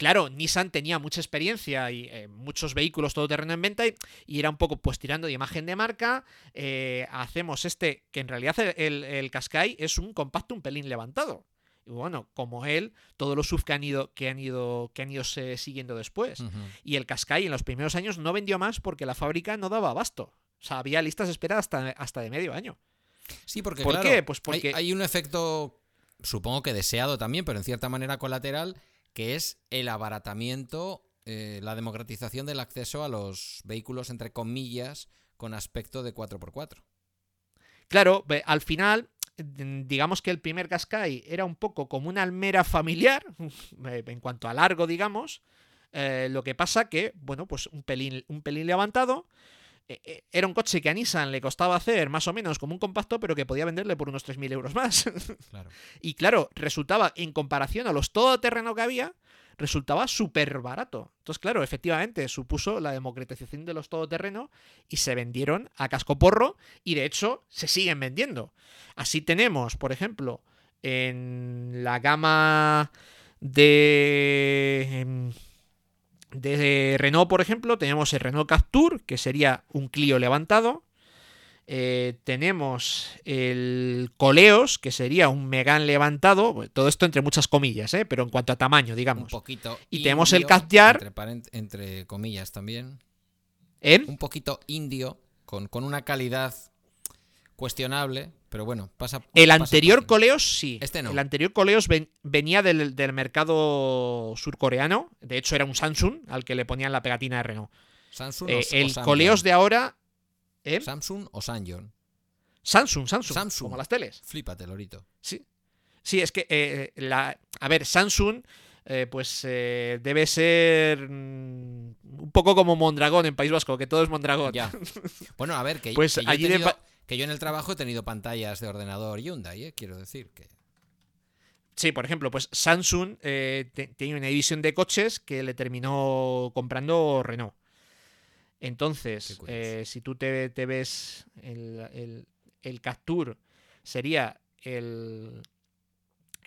Claro, Nissan tenía mucha experiencia y eh, muchos vehículos todoterreno en venta y, era un poco pues tirando de imagen de marca. Eh, hacemos este, que en realidad el, el Qashqai es un compacto un pelín levantado. Y bueno, como él, todos los SUV que han ido, que han ido, que han ido siguiendo después. Y el Qashqai en los primeros años no vendió más porque la fábrica no daba abasto. O sea, había listas de espera hasta, hasta de medio año. Sí, porque ¿Por qué? Pues porque hay, hay un efecto, supongo que deseado también, pero en cierta manera colateral, que es el abaratamiento, eh, la democratización del acceso a los vehículos, entre comillas, con aspecto de 4x4. Claro, al final, digamos que el primer Qashqai era un poco como una almera familiar, eh, en cuanto a largo, digamos. Eh, lo que pasa que, bueno, pues un pelín, un pelín levantado. Era un coche que a Nissan le costaba hacer más o menos como un compacto, pero que podía venderle por unos 3.000 euros más. y claro, resultaba, en comparación a los todoterreno que había, resultaba súper barato. Entonces, claro, efectivamente supuso la democratización de los todoterreno y se vendieron a cascoporro y de hecho se siguen vendiendo. Así tenemos, por ejemplo, en la gama de em, de Renault, por ejemplo, tenemos el Renault Capture, que sería un Clio levantado, eh, tenemos el Coleos, que sería un Megan levantado, todo esto entre muchas comillas, ¿eh? pero en cuanto a tamaño, digamos. Un poquito. Y tenemos el Castiar. Entre, comillas también. ¿Eh? Un poquito indio, con, con, una calidad cuestionable, pero bueno, pasa. El anterior Coleos sí. Este no. El anterior Coleos venía del, mercado surcoreano. De hecho, era un Samsung al que le ponían la pegatina de Renault. Samsung el Coleos de ahora ¿Eh? ¿Samsung o Sanyon? Samsung, Samsung, Samsung. Como las teles. Flípate, Lorito. Sí. Sí, es que, eh, la, a ver, Samsung, eh, pues debe ser mm, un poco como Mondragón en País Vasco, que todo es Mondragón. Ya. Bueno, a ver, que, pues yo, allí que yo en el trabajo he tenido pantallas de ordenador Hyundai, quiero decir que. Sí, por ejemplo, pues Samsung eh, tenía una división de coches que le terminó comprando Renault. Entonces, eh, si tú te, ves el, el, Captur, sería el,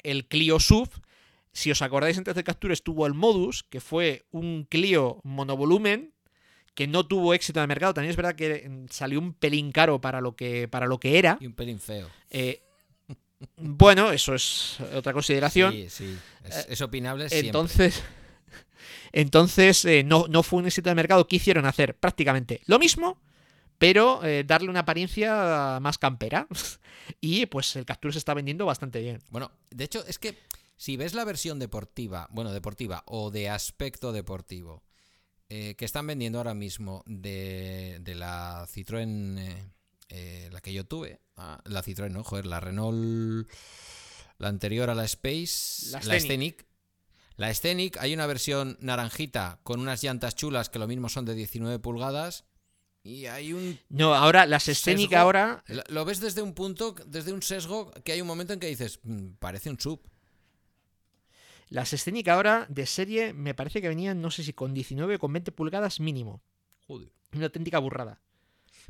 el Clio SUV. Si os acordáis, antes del Captur estuvo el Modus, que fue un Clio monovolumen que no tuvo éxito en el mercado. También es verdad que mm, salió un pelín caro para lo que, para lo que era. Y un pelín feo. Eh, bueno, eso es otra consideración. Sí, sí. Es, opinable. Entonces, entonces eh, no, no, fue un éxito de mercado. ¿Qué hicieron hacer? Prácticamente lo mismo, pero eh, darle una apariencia más campera. y pues el Captur se está vendiendo bastante bien. Bueno, de hecho, es que si ves la versión deportiva, bueno, deportiva o de aspecto deportivo, eh, que están vendiendo ahora mismo de, de la Citroën eh, la que yo tuve, ah, la Citroën, no, joder, la Renault, la anterior a la Space, la Scenic. La Scenic, hay una versión naranjita con unas llantas chulas que lo mismo son de 19 pulgadas. Y hay un. No, ahora las Scenic ahora. Lo ves desde un punto, desde un sesgo, que hay un momento en que dices, mm, parece un sub. Las Scenic ahora de serie me parece que venían, no sé si con 19 o con 20 pulgadas mínimo. Joder. Una auténtica burrada.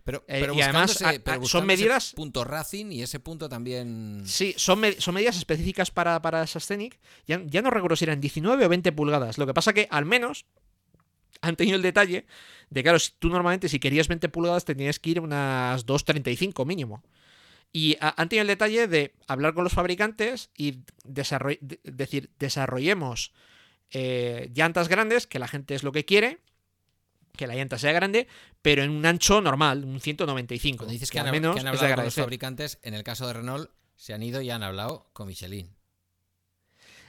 Pero, eh, y además son medidas. punto Racing y ese punto también. Sí, son, son medidas específicas para, para Scenic. Ya, ya no recuerdo si eran 19 o 20 pulgadas. Lo que pasa que al menos han tenido el detalle de, claro, si tú normalmente si querías 20 pulgadas tenías que ir unas 2.35 mínimo. Y han tenido el detalle de hablar con los fabricantes y decir, desarrollemos eh, llantas grandes, que la gente es lo que quiere, que la llanta sea grande, pero en un ancho normal, un 195. Cuando dices que, al menos han hablado con los fabricantes, en el caso de Renault, se han ido y han hablado con Michelin.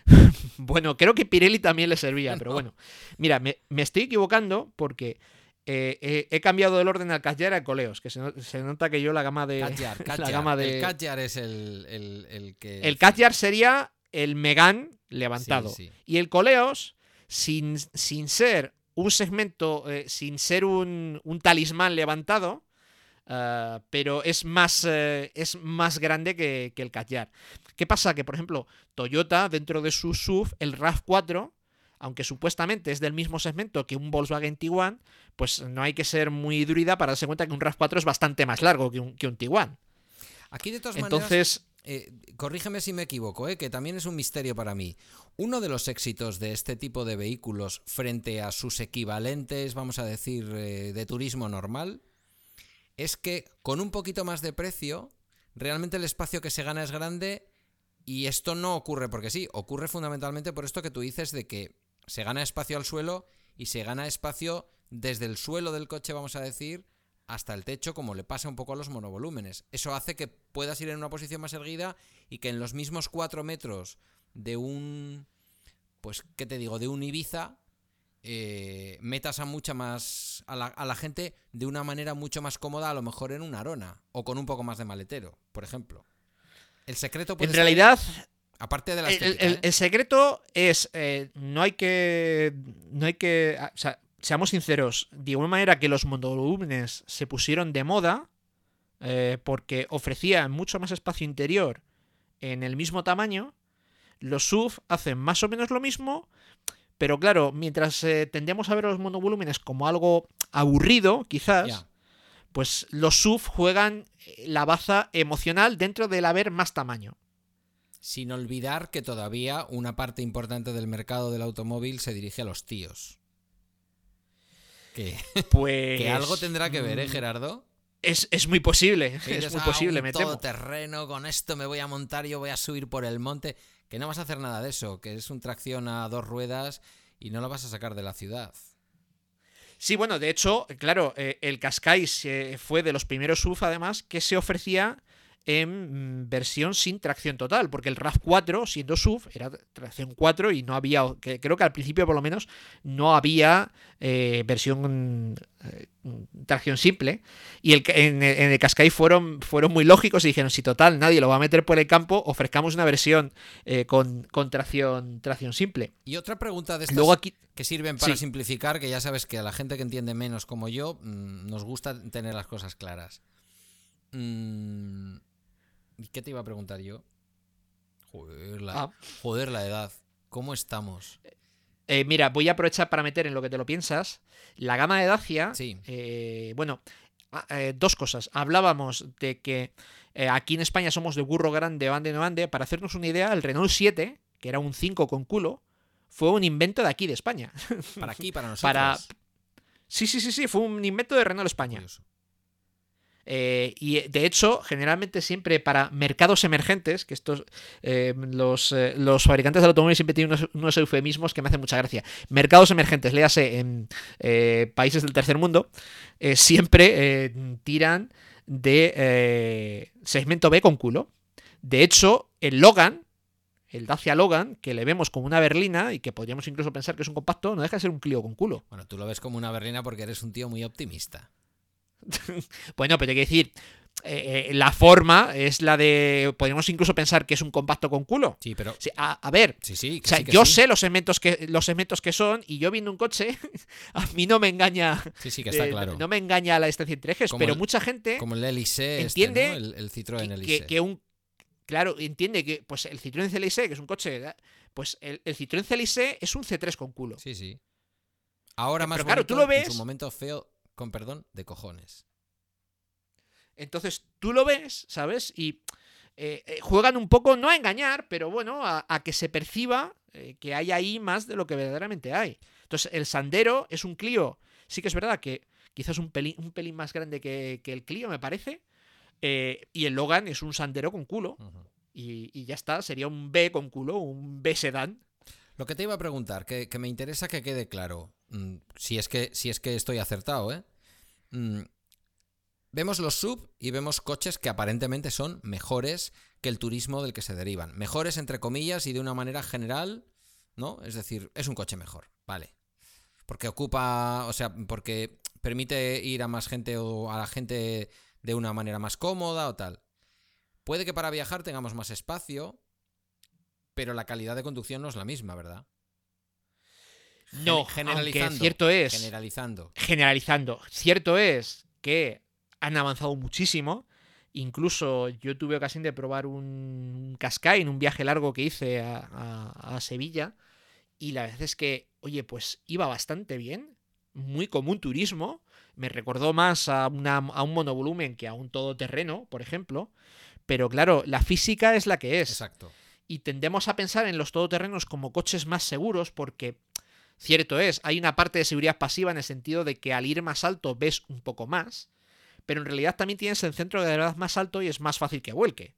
bueno, creo que Pirelli también le servía, pero bueno. Mira, me, estoy equivocando porque eh, he cambiado el orden al Katjar a Coleos, que se, nota que yo la gama de... la gama de... El Katjar es el, que... El Katjar sería el Megan levantado. Y el Coleos, sin, sin ser un segmento eh, sin ser un, talismán levantado, eh, pero es más, eh, es más grande que, el Katyar. ¿Qué pasa? Que, por ejemplo, Toyota, dentro de su SUV, el RAV4, aunque supuestamente es del mismo segmento que un Volkswagen Tiguan, pues no hay que ser muy druida para darse cuenta que un RAV4 es bastante más largo que un, que un Tiguan. Aquí, de todas Entonces, eh, corrígeme si me equivoco, eh, que también es un misterio para mí. Uno de los éxitos de este tipo de vehículos frente a sus equivalentes, vamos a decir, eh, de turismo normal, es que con un poquito más de precio, realmente el espacio que se gana es grande y esto no ocurre porque sí, ocurre fundamentalmente por esto que tú dices de que se gana espacio al suelo y se gana espacio desde el suelo del coche, vamos a decir, hasta el techo, como le pasa un poco a los monovolúmenes. Eso hace que puedas ir en una posición más erguida y que en los mismos 4 metros de un. Pues, ¿qué te digo? De un Ibiza. Eh, metas a mucha más. A la, gente de una manera mucho más cómoda, a lo mejor en una arona. O con un poco más de maletero, por ejemplo. El secreto En realidad. Aparte de la el, ¿eh? secreto es. Eh, no hay que. No hay que seamos sinceros, de alguna manera que los monovolúmenes se pusieron de moda eh, porque ofrecían mucho más espacio interior en el mismo tamaño, los SUV hacen más o menos lo mismo, pero claro, mientras eh, tendemos a ver los monovolúmenes como algo aburrido, quizás, pues los SUV juegan la baza emocional dentro del haber más tamaño. Sin olvidar que todavía una parte importante del mercado del automóvil se dirige a los tíos. Que, pues, que algo tendrá que ver, ¿eh, mm, Gerardo? Es, muy posible, es muy posible, me todo terreno, con esto me voy a montar, yo voy a subir por el monte. Que no vas a hacer nada de eso, que es un tracción a dos ruedas y no lo vas a sacar de la ciudad. Sí, bueno, de hecho, claro, eh, el Cascais fue de los primeros SUV, además, que se ofrecía en mm, versión sin tracción total, porque el RAV4, siendo SUV, era tracción 4 y no había, creo que al principio por lo menos, no había eh, versión eh, tracción simple. Y el, en, el Qashqai fueron, fueron muy lógicos y dijeron, si total nadie lo va a meter por el campo, ofrezcamos una versión eh, con, tracción, tracción simple. Y otra pregunta de estas aquí, que sirven para simplificar, que ya sabes que a la gente que entiende menos como yo, mm, nos gusta tener las cosas claras. Mm, ¿Y qué te iba a preguntar yo? Joder, la, Ah. joder, la edad. ¿Cómo estamos? Eh, mira, voy a aprovechar para meter en lo que te lo piensas. La gama de Dacia. Sí. eh, bueno, ah, eh, dos cosas. Hablábamos de que aquí en España somos de burro grande, bande no bande. Para hacernos una idea, el Renault 7, que era un 5 con culo, fue un invento de aquí de España. Para aquí, para nosotros. Para- Sí, sí, sí, sí, fue un invento de Renault España. Curioso. Eh, y eh, de hecho, generalmente siempre para mercados emergentes, que estos eh, los, los fabricantes del automóvil siempre tienen unos, unos eufemismos que me hacen mucha gracia. Mercados emergentes, léase en países del tercer mundo, siempre tiran de segmento B con culo. De hecho, el Logan, el Dacia Logan, que le vemos como una berlina y que podríamos incluso pensar que es un compacto, no deja de ser un Clio con culo. Bueno, tú lo ves como una berlina porque eres un tío muy optimista. Bueno, pero hay que decir, eh, eh, la forma es la de. Podríamos incluso pensar que es un compacto con culo. Sí, pero. Sí, a, a ver. Sí, sí. O sea, sí, yo sé los segmentos que los segmentos que son y yo viendo un coche a mí no me engaña Sí, sí, que está eh, claro. no me engaña la distancia entre ejes, Como pero el- mucha gente Como el Elise, entiende este, ¿no? el, el Citroën que, Elise. que- que un claro entiende que pues el Citroën CLS que es un coche pues el, el Citroën CLS es un C3 con culo. Sí, sí. Ahora más Pero claro, tú lo En ves- su momento feo, con perdón, de cojones. Entonces tú lo ves, ¿sabes? Y eh, eh, juegan un poco, no a engañar, pero bueno, a, a que se perciba eh, que hay ahí más de lo que verdaderamente hay. Entonces el Sandero es un Clio, sí que es verdad que quizás un pelín, un pelín más grande que, que el Clio, me parece. y el Logan es un Sandero con culo. Y, y ya está, sería un B con culo, un B sedán. Lo que te iba a preguntar, que, que me interesa que quede claro, si, es que, si es que estoy acertado, ¿eh? Mm, vemos los sub y vemos coches que aparentemente son mejores que el turismo del que se derivan. Mejores entre comillas y de una manera general, ¿no? Es decir, es un coche mejor, vale. Porque ocupa, o sea, porque permite ir a más gente o a la gente de una manera más cómoda o tal. Puede que para viajar tengamos más espacio, pero la calidad de conducción no es la misma, ¿verdad? No, Gen- aunque cierto es, Generalizando. generalizando, cierto es que han avanzado muchísimo. Incluso yo tuve ocasión de probar un Qashqai en un viaje largo que hice a, a- a Sevilla. Y la verdad es que, oye, pues iba bastante bien. Muy común turismo. Me recordó más a, una- a un monovolumen que a un todoterreno, por ejemplo. Pero claro, la física es la que es Exacto. y tendemos a pensar en los todoterrenos como coches más seguros porque, cierto es, hay una parte de seguridad pasiva en el sentido de que al ir más alto ves un poco más, pero en realidad también tienes el centro de gravedad más alto y es más fácil que vuelque.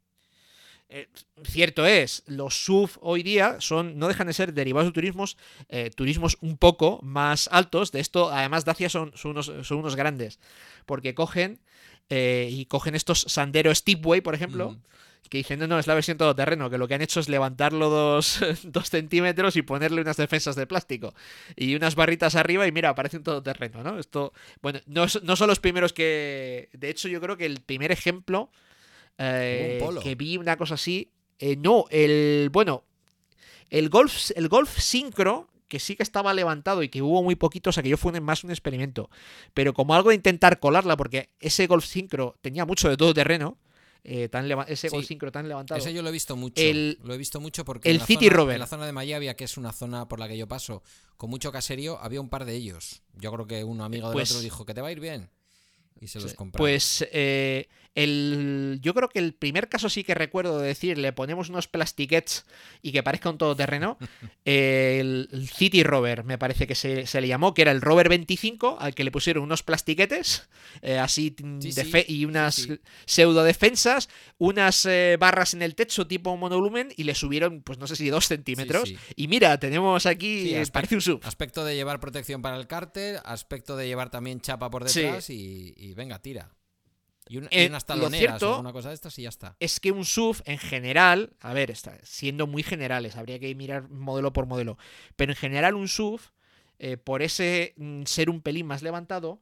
Eh, cierto es, los SUV hoy día son, no dejan de ser derivados de turismos, eh, turismos un poco más altos. De esto, además, Dacia son, son unos, son unos grandes, porque cogen eh, y cogen estos Sandero Steepway, por ejemplo, Ujú. Que dicen, no, no, es la versión todoterreno, que lo que han hecho es levantarlo dos, dos centímetros y ponerle unas defensas de plástico y unas barritas arriba y mira, parece un todoterreno, ¿no? Esto, bueno, no, no son los primeros que... De hecho, yo creo que el primer ejemplo eh, un Polo. que vi una cosa así... eh, no, el... Bueno, el Golf, el Golf Syncro, que sí que estaba levantado y que hubo muy poquito, o sea que yo fue más un experimento. Pero como algo de intentar colarla, porque ese Golf Syncro tenía mucho de todoterreno, eh, tan ese Sí. Golf Syncro tan levantado. Ese yo lo he visto mucho. El- lo he visto mucho porque el en la City zona. En la zona de Mayavia, que es una zona por la que yo paso, con mucho caserío, había un par de ellos. Yo creo que un amigo del Pues- otro dijo que te va a ir bien. Y se los compró. Pues eh, el, yo creo que el primer caso sí que recuerdo de decir, le ponemos unos plastiquets y que parezca un todoterreno. eh, el, el City Rover, me parece que se, se le llamó, que era el Rover 25, al que le pusieron unos plastiquetes eh, así Sí, sí, y unas sí. pseudo defensas, unas eh, barras en el techo tipo monovolumen y le subieron, pues no sé si dos centímetros. Y mira, tenemos aquí, aspecto- parece un sub. Aspecto de llevar protección para el cárter, aspecto de llevar también chapa por detrás y, y venga, tira. Y, un- y Eh, unas lo taloneras cierto- o alguna cosa de estas y ya está. es que un SUV en general, a ver, está siendo muy generales, habría que mirar modelo por modelo, pero en general un SUV, eh, por ese mm, ser un pelín más levantado,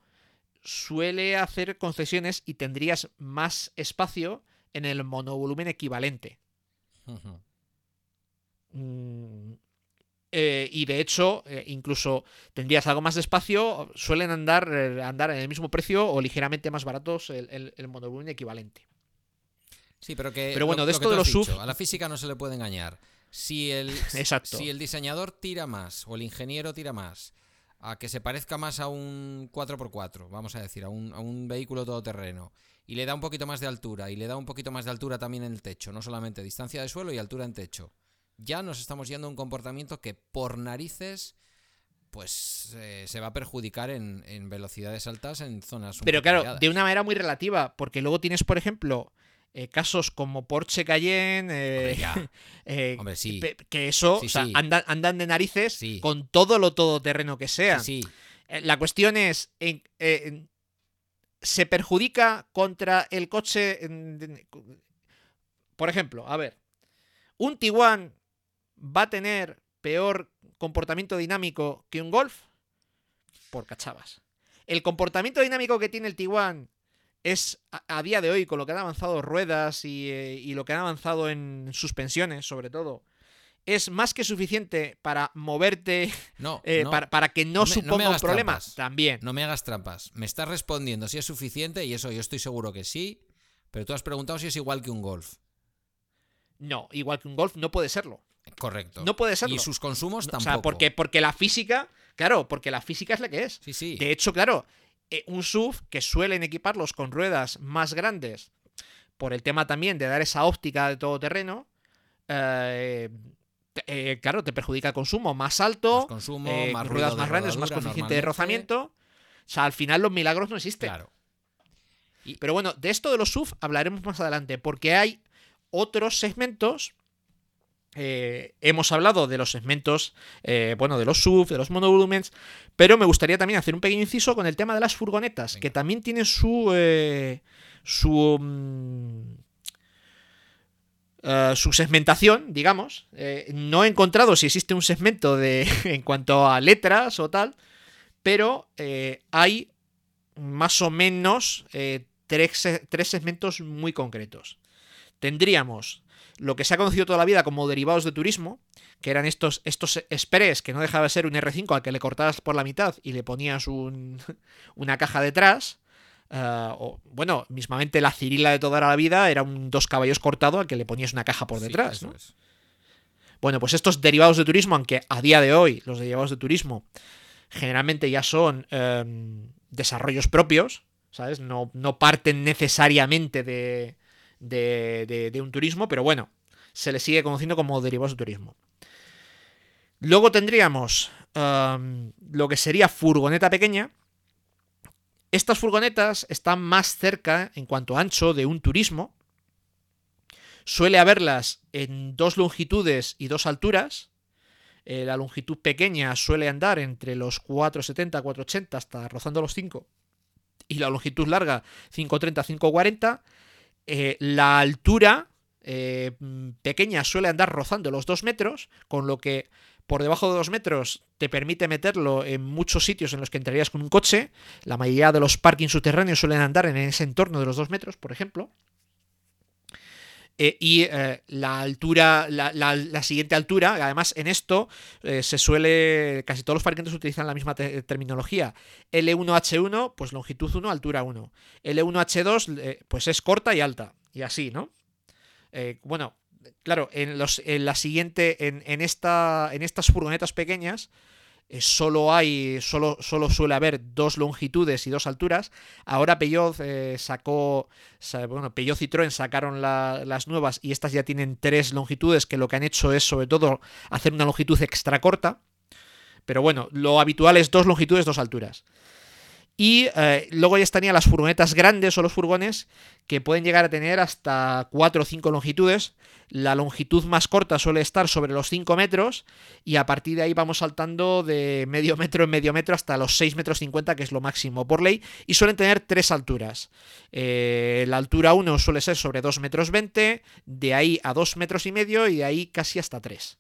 suele hacer concesiones y tendrías más espacio en el monovolumen equivalente. Mm, eh, y de hecho, eh, incluso tendrías algo más de espacio, suelen andar, eh, andar en el mismo precio o ligeramente más baratos el, el- el monovolumen equivalente. Sí, pero que. Pero bueno, lo- de lo esto que de los SUV- A la física no se le puede engañar. Si el, Exacto. si el diseñador tira más o el ingeniero tira más a que se parezca más a un 4x4, vamos a decir, a un, a un vehículo todoterreno, y le da un poquito más de altura, y le da un poquito más de altura también en el techo, no solamente distancia de suelo y altura en techo, ya nos estamos yendo a un comportamiento que por narices pues eh, se va a perjudicar en, en velocidades altas en zonas Pero claro, variadas. de una manera muy relativa, porque luego tienes, por ejemplo, eh, casos como Porsche Cayenne, eh, Hombre, sí. que eso, Sí, o sea, sí. andan, andan de narices con todo lo todoterreno que sea. La cuestión es, ¿se perjudica contra el coche? Por ejemplo, a ver, ¿un Tiguan va a tener peor comportamiento dinámico que un Golf? Por cachavas. El comportamiento dinámico que tiene el Tiguan es, a, a día de hoy, con lo que han avanzado ruedas y, eh, y lo que han avanzado en suspensiones, sobre todo, es más que suficiente para moverte No, eh, no. para, para que no, no me- suponga un hagas problema. trampas. También. No me hagas trampas. Me estás respondiendo si es suficiente y eso yo estoy seguro que sí, pero tú has preguntado si es igual que un golf. No, igual que un golf no puede serlo. Correcto. No puede serlo. Y sus consumos tampoco. O sea, porque, porque la física, claro, porque la física es la que es. Sí, sí. De hecho, claro, eh, un SUV que suelen equiparlos con ruedas más grandes, por el tema también de dar esa óptica de todo terreno, eh, eh, claro, te perjudica el consumo más alto, Más consumo, eh, más ruedas más grandes, más coeficiente de rozamiento. O sea, al final los milagros no existen. Claro. Pero bueno, de esto de los SUV hablaremos más adelante, porque hay otros segmentos. Eh, hemos hablado de los segmentos, eh, bueno, de los SUV, de los monovolumens, pero me gustaría también hacer un pequeño inciso con el tema de las furgonetas, Venga. que también tienen su. eh, su. mm, eh, su segmentación, digamos. No he encontrado si existe un segmento de en cuanto a letras o tal, pero hay más o menos tres, tres segmentos muy concretos. Tendríamos lo que se ha conocido toda la vida como derivados de turismo, que eran estos, estos express, que no dejaba de ser un R5 al que le cortabas por la mitad y le ponías un- una caja detrás. Ah, o, bueno, mismamente la Cirila de toda la vida era un dos caballos cortado al que le ponías una caja por detrás. ¿no? es. Bueno, pues estos derivados de turismo, aunque a día de hoy los derivados de turismo generalmente ya son em, desarrollos propios, ¿sabes? No, no parten necesariamente de, de, un turismo, pero bueno, se le sigue conociendo como derivados de turismo. Luego tendríamos em, lo que sería furgoneta pequeña. Estas furgonetas están más cerca, en cuanto a ancho, de un turismo, Suele haberlas en dos longitudes y dos alturas. Eh, la longitud pequeña suele andar entre los 470, 480 hasta rozando los 5. Y la longitud larga 530, 540. Eh, la altura eh, mm, pequeña suele andar rozando los 2 metros, con lo que por debajo de 2 metros te permite meterlo en muchos sitios en los que entrarías con un coche. La mayoría de los parkings subterráneos suelen andar en ese entorno de los 2 metros, por ejemplo. Eh, y eh, la altura, la, la- la siguiente altura, además en esto eh, se suele, casi todos los fabricantes utilizan la misma te- terminología. L1H1, pues longitud 1, altura 1. L1H2, eh, pues es corta y alta. Y así, ¿no? Eh, bueno, claro, en, los, en la siguiente, en, en esta, en estas furgonetas pequeñas, solo hay, solo, solo suele haber dos longitudes y dos alturas. Ahora Peugeot eh, sacó, sa- bueno, Peugeot Citroën sacaron la- las nuevas y estas ya tienen tres longitudes que lo que han hecho es sobre todo hacer una longitud extra corta. Pero bueno, lo habitual es dos longitudes, dos alturas. Y eh, luego ya estarían las furgonetas grandes o los furgones que pueden llegar a tener hasta 4 o 5 longitudes. La longitud más corta suele estar sobre los 5 metros y a partir de ahí vamos saltando de medio metro en medio metro hasta los 6 metros 50 que es lo máximo por ley y suelen tener tres alturas. Eh, la altura 1 suele ser sobre 2 metros 20, de ahí a 2 metros y medio y de ahí casi hasta 3.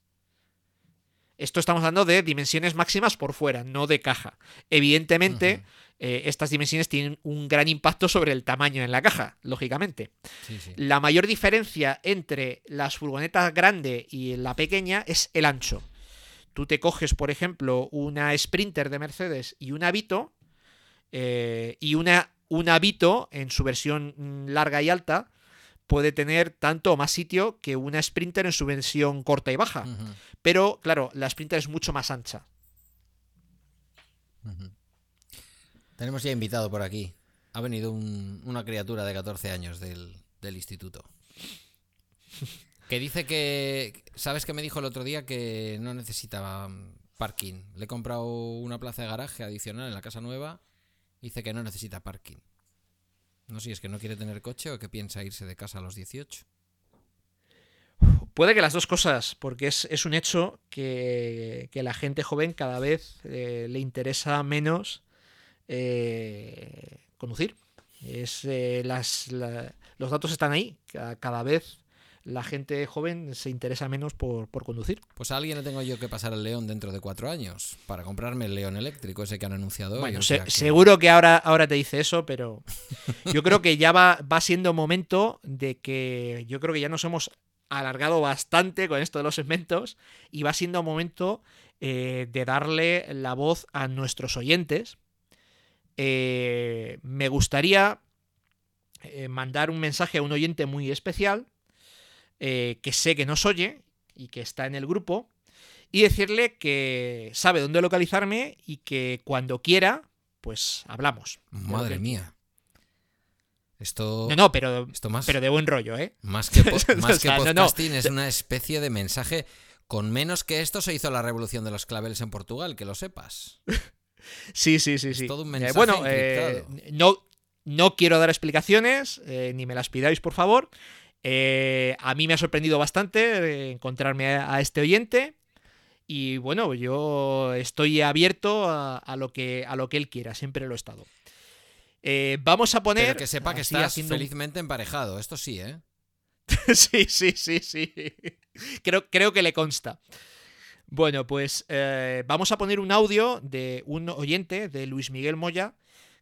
Esto estamos hablando de dimensiones máximas por fuera, no de caja. Evidentemente. Eh, estas dimensiones tienen un gran impacto sobre el tamaño en la caja, lógicamente. Sí, sí. La mayor diferencia entre las furgonetas grande y la pequeña es el ancho. Tú te coges, por ejemplo, una Sprinter de Mercedes y una Vito, eh, y una, una Vito en su versión larga y alta, puede tener tanto o más sitio que una Sprinter en su versión corta y baja. Pero claro, la Sprinter es mucho más ancha. Tenemos ya invitado por aquí. Ha venido una criatura de 14 años del, instituto. Que dice que. ¿Sabes qué me dijo el otro día? Que no necesitaba parking. Le he comprado una plaza de garaje adicional en la casa nueva. Dice que no necesita parking. No sé si es que no quiere tener coche o que piensa irse de casa a los 18. Puede que las dos cosas, porque es, un hecho que, la gente joven cada vez eh, le interesa menos eh, conducir. Es, eh, las, los datos están ahí. Cada, vez la gente joven se interesa menos por, conducir. Pues a alguien le tengo yo que pasar el León dentro de cuatro años para comprarme el León eléctrico, ese que han anunciado bueno, seguro que ahora, ahora te dice eso, pero yo creo que ya va, va siendo momento de que yo creo que ya nos hemos alargado bastante con esto de los segmentos y va siendo momento eh, de darle la voz a nuestros oyentes. Eh, me gustaría eh, mandar un mensaje a un oyente muy especial que sé que nos oye y que está en el grupo y decirle que sabe dónde localizarme y que cuando quiera, pues hablamos. Madre mía. Esto, no, no, pero, pero de buen rollo, ¿eh? Más que, más que podcasting es una especie de mensaje. Con menos que esto se hizo la revolución de los claveles en Portugal, que lo sepas. Sí, sí, sí, sí. todo un mensaje bueno, eh, no, no quiero dar explicaciones, eh, ni me las pidáis, por favor. Eh, a mí me ha sorprendido bastante encontrarme a, este oyente. Y bueno, yo estoy abierto a, lo que, a lo que él quiera, siempre lo he estado. Eh, vamos a poner. Pero que sepa que estás felizmente emparejado, esto sí, ¿eh? sí, sí, sí, sí. Creo, creo que le consta. Bueno, pues eh, vamos a poner un audio de un oyente, de Luis Miguel Moya,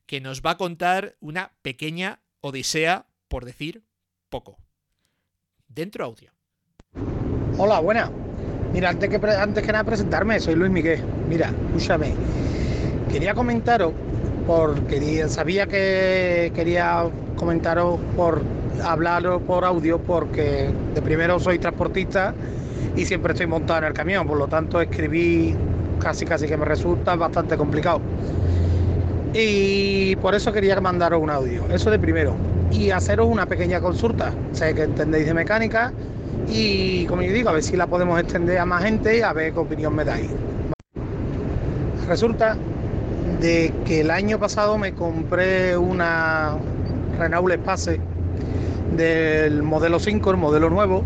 que nos va a contar una pequeña odisea, por decir poco. Dentro audio. Hola, buena. Mira, antes que, antes que nada presentarme, soy Luis Miguel. Mira, escúchame. Quería comentaros porque sabía que quería comentaros por hablaros por audio porque de primero soy transportista y siempre estoy montado en el camión, por lo tanto escribí casi casi que me resulta bastante complicado. Y por eso quería mandaros un audio, eso de primero. Y haceros una pequeña consulta. Sé que entendéis de mecánica y como yo digo, a ver si la podemos extender a más gente y a ver qué opinión me dais. Resulta de que el año pasado me compré una Renault Espace del modelo 5, el modelo nuevo,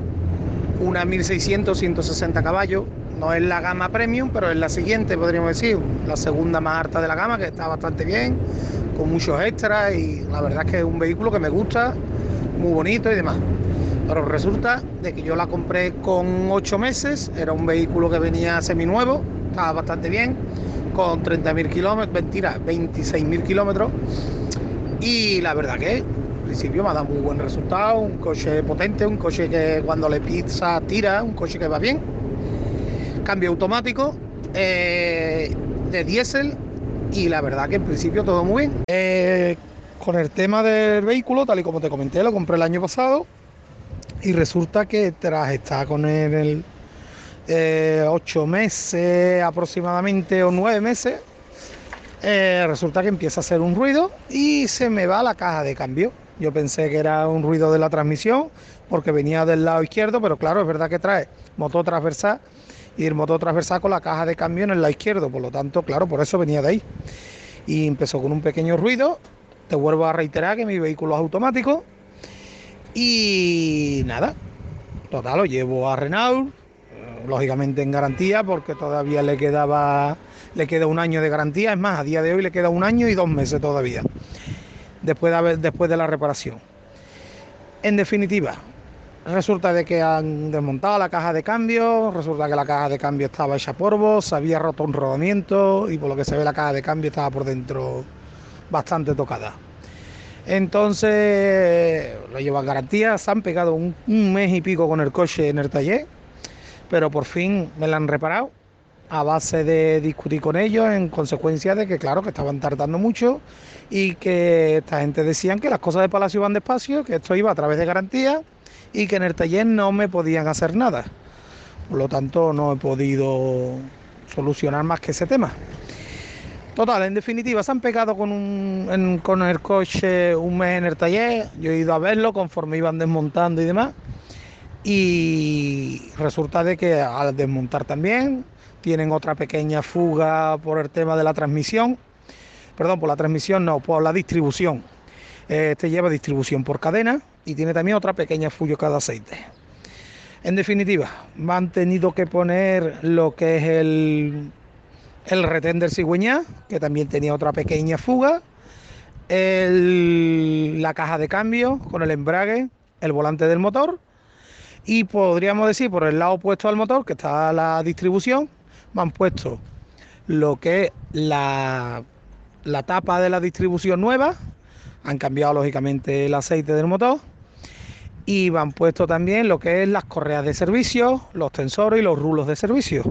una 1600, 160 caballos. No es la gama premium, pero es la siguiente, podríamos decir, la segunda más alta de la gama, que está bastante bien, con muchos extras y la verdad es que es un vehículo que me gusta, muy bonito y demás. Pero resulta de que yo la compré con 8 meses, era un vehículo que venía seminuevo, estaba bastante bien con 30.000 kilómetros, mentira, 26.000 kilómetros. Y la verdad que principio me ha dado muy buen resultado, un coche potente, un coche que cuando le pisa tira, un coche que va bien. Cambio automático, eh, de diésel y la verdad que en principio todo muy bien. Eh, con el tema del vehículo, tal y como te comenté, lo compré el año pasado y resulta que tras estar con el eh, ocho meses aproximadamente o nueve meses, eh, resulta que empieza a hacer un ruido y se me va la caja de cambio. Yo pensé que era un ruido de la transmisión porque venía del lado izquierdo, pero claro, es verdad que trae motor transversal y el motor transversal con la caja de cambio en el lado izquierdo, por lo tanto, claro, por eso venía de ahí. Y empezó con un pequeño ruido. Te vuelvo a reiterar que mi vehículo es automático. Y nada, total, lo llevo a Renault, lógicamente en garantía porque todavía le quedaba le queda un año de garantía, es más, a día de hoy le queda un año y dos meses todavía después de, la reparación. En definitiva, resulta de que han desmontado la caja de cambio, resulta que la caja de cambio estaba hecha polvo, se había roto un rodamiento y por lo que se ve la caja de cambio estaba por dentro bastante tocada. Entonces lo llevan garantía, se han pegado un mes y pico con el coche en el taller pero por fin me la han reparado a base de discutir con ellos en consecuencia de que, claro, que estaban tardando mucho y que esta gente decían que las cosas de Palacio iban despacio, que esto iba a través de garantía y que en el taller no me podían hacer nada. Por lo tanto, no he podido solucionar más que ese tema. Total, en definitiva, se han pegado con, un, con el coche un mes en el taller. Yo he ido a verlo conforme iban desmontando y demás. Y resulta de que al desmontar también tienen otra pequeña fuga por el tema de la transmisión. Perdón, por la transmisión no, por la distribución. Este lleva distribución por cadena y tiene también otra pequeña fuga cada aceite. En definitiva, me han tenido que poner lo que es el, el retén del cigüeñá, que también tenía otra pequeña fuga, la caja de cambio con el embrague, el volante del motor y podríamos decir por el lado opuesto al motor, que está la distribución, me han puesto lo que es la, la tapa de la distribución nueva, han cambiado lógicamente el aceite del motor y me han puesto también lo que es las correas de servicio, los tensores y los rulos de servicio.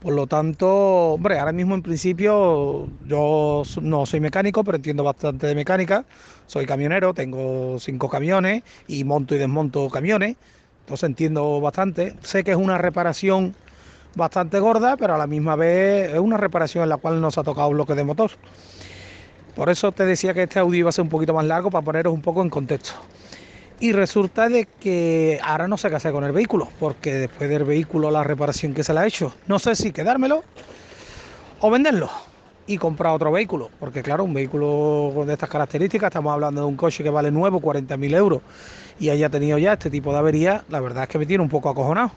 Por lo tanto, hombre, ahora mismo en principio yo no soy mecánico, pero entiendo bastante de mecánica. Soy camionero, tengo cinco camiones y monto y desmonto camiones. Entonces entiendo bastante. Sé que es una reparación bastante gorda, pero a la misma vez es una reparación en la cual no se ha tocado bloque de motor. Por eso te decía que este audio iba a ser un poquito más largo para poneros un poco en contexto. Y resulta de que ahora no sé qué hacer con el vehículo, porque después del vehículo la reparación que se le ha hecho, no sé si quedármelo o venderlo y comprar otro vehículo, porque claro, un vehículo de estas características, estamos hablando de un coche que vale nuevo, 40.000 euros, y haya tenido ya este tipo de avería, la verdad es que me tiene un poco acojonado,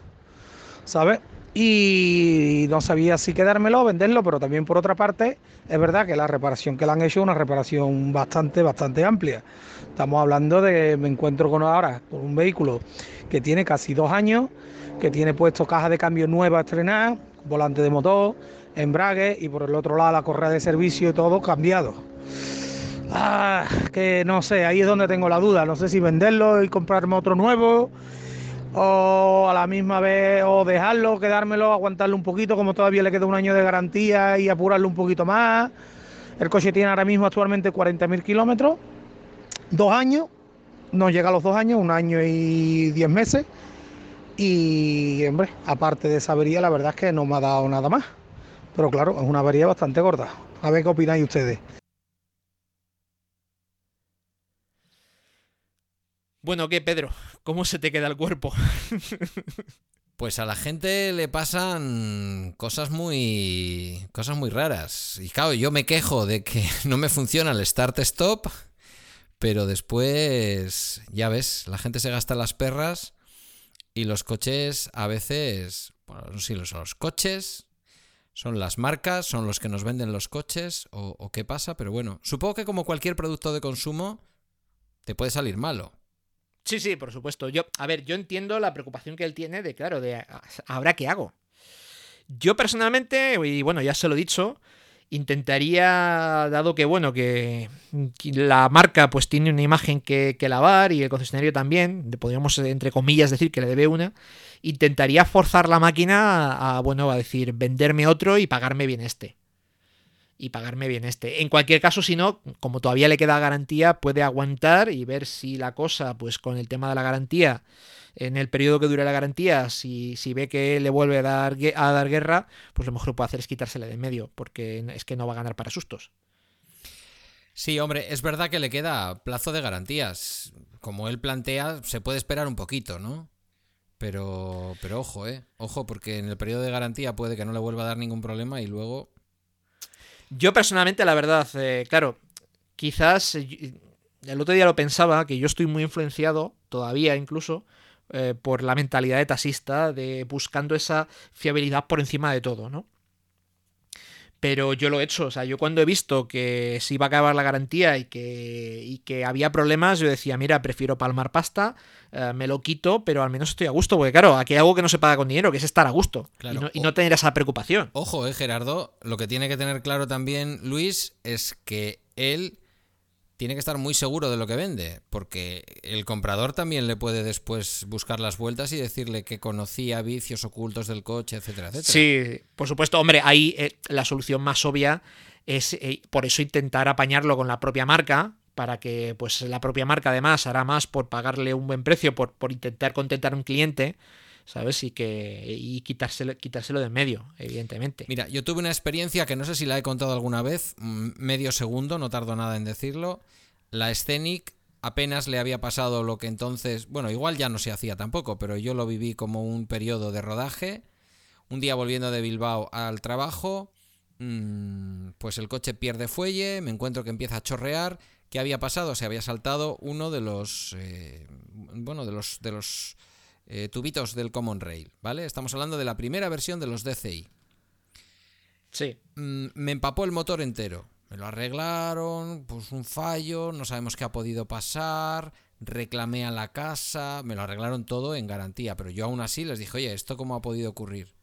¿sabes? Y no sabía si quedármelo venderlo, pero también por otra parte, es verdad que la reparación que le han hecho es una reparación bastante, bastante amplia. Estamos hablando de, me encuentro con ahora con un vehículo que tiene casi dos años, que tiene puesto caja de cambio nueva estrenada, volante de motor, embrague y por el otro lado la correa de servicio y todo cambiado. Ah, que no sé, ahí es donde tengo la duda. No sé si venderlo y comprarme otro nuevo o a la misma vez o dejarlo, quedármelo, aguantarlo un poquito, como todavía le queda un año de garantía y apurarlo un poquito más. El coche tiene ahora mismo actualmente 40.000 kilómetros dos años, no llega a los dos años, un año y diez meses. Y, hombre, aparte de esa avería, la verdad es que no me ha dado nada más. Pero claro, es una avería bastante gorda. A ver qué opináis ustedes. Bueno, ¿qué, Pedro? ¿Cómo se te queda el cuerpo? Pues a la gente le pasan cosas muy cosas muy raras. Y claro, yo me quejo de que no me funciona el start stop pero después, ya ves, la gente se gasta las perras y los coches a veces, bueno, no sé si los coches, son las marcas, son los que nos venden los coches o, qué pasa, pero bueno, supongo que como cualquier producto de consumo te puede salir malo. Sí, sí, por supuesto. Yo, a ver, yo entiendo la preocupación que él tiene de, claro, de ahora qué hago. Yo personalmente, y bueno, ya se lo he dicho, intentaría, dado que bueno, que, la marca pues tiene una imagen que, lavar y el concesionario también, podríamos entre comillas decir que le debe una, intentaría forzar la máquina a, bueno, a decir, venderme otro y pagarme bien este. Y pagarme bien este. En cualquier caso, si no, como todavía le queda garantía, puede aguantar y ver si la cosa, pues con el tema de la garantía, en el periodo que dure la garantía, si, si ve que le vuelve a dar, a dar guerra, pues lo mejor que puede hacer es quitársela de en medio, porque es que no va a ganar para sustos. Sí, hombre, es verdad que le queda plazo de garantías. Como él plantea, se puede esperar un poquito, ¿no? Pero, pero ojo, ¿eh? Ojo, porque en el periodo de garantía puede que no le vuelva a dar ningún problema y luego... Yo personalmente, la verdad, eh, claro, quizás eh, el otro día lo pensaba, que yo estoy muy influenciado, todavía incluso, eh, por la mentalidad de taxista, de buscando esa fiabilidad por encima de todo, ¿no? Pero yo lo he hecho, o sea, yo cuando he visto que se iba a acabar la garantía y que, y que había problemas, yo decía, mira, prefiero palmar pasta, eh, me lo quito, pero al menos estoy a gusto, porque claro, aquí hay algo que no se paga con dinero, que es estar a gusto y, no, tener esa preocupación. Ojo, eh, Gerardo, lo que tiene que tener claro también Luis es que él tiene que estar muy seguro de lo que vende, porque el comprador también le puede después buscar las vueltas y decirle que conocía vicios ocultos del coche, etcétera, etcétera. Sí, por supuesto, hombre, ahí eh, la solución más obvia es eh, por eso intentar apañarlo con la propia marca, para que pues la propia marca además hará más por pagarle un buen precio, por, por intentar contentar a un cliente ¿sabes? Y que y quitárselo, quitárselo de medio, evidentemente. Mira, yo tuve una experiencia que no sé si la he contado alguna vez, medio segundo, no tardo nada en decirlo. La Scenic apenas le había pasado lo que entonces, bueno, igual ya no se hacía tampoco, pero yo lo viví como un periodo de rodaje. Un día volviendo de Bilbao al trabajo, mm, pues el coche pierde fuelle, me encuentro que empieza a chorrear. ¿Qué había pasado? Se había saltado uno de los, eh, bueno, de los, de los eh, tubitos del Common Rail, ¿vale? Estamos hablando de la primera versión de los DCI. Sí. Mm, me empapó el motor entero. Me lo arreglaron, pues un fallo, no sabemos qué ha podido pasar, reclamé a la casa, me lo arreglaron todo en garantía, pero yo aún así les dije, oye, ¿esto cómo ha podido ocurrir?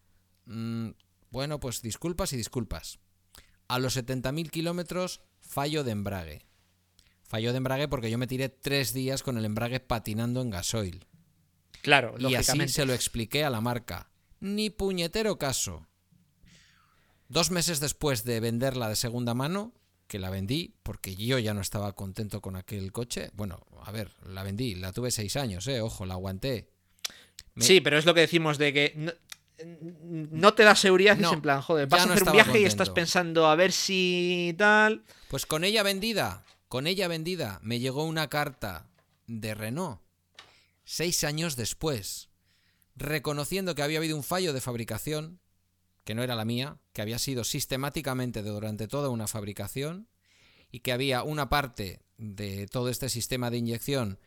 Mm, bueno, pues disculpas y disculpas. A los 70.000 kilómetros, fallo de embrague. Fallo de embrague porque yo me tiré tres días con el embrague patinando en gasoil. Claro, y así se lo expliqué a la marca. Ni puñetero caso. Dos meses después de venderla de segunda mano, que la vendí porque yo ya no estaba contento con aquel coche. Bueno, a ver, la vendí, la tuve seis años, eh, ojo, la aguanté. Sí, pero es lo que decimos de que no, te da seguridad, es en plan, joder, vas a hacer un viaje y estás pensando a ver si tal. Pues con ella vendida, con ella vendida, me llegó una carta de Renault seis años después, reconociendo que había habido un fallo de fabricación, que no era la mía, que había sido sistemáticamente durante toda una fabricación, y que había una parte de todo este sistema de inyección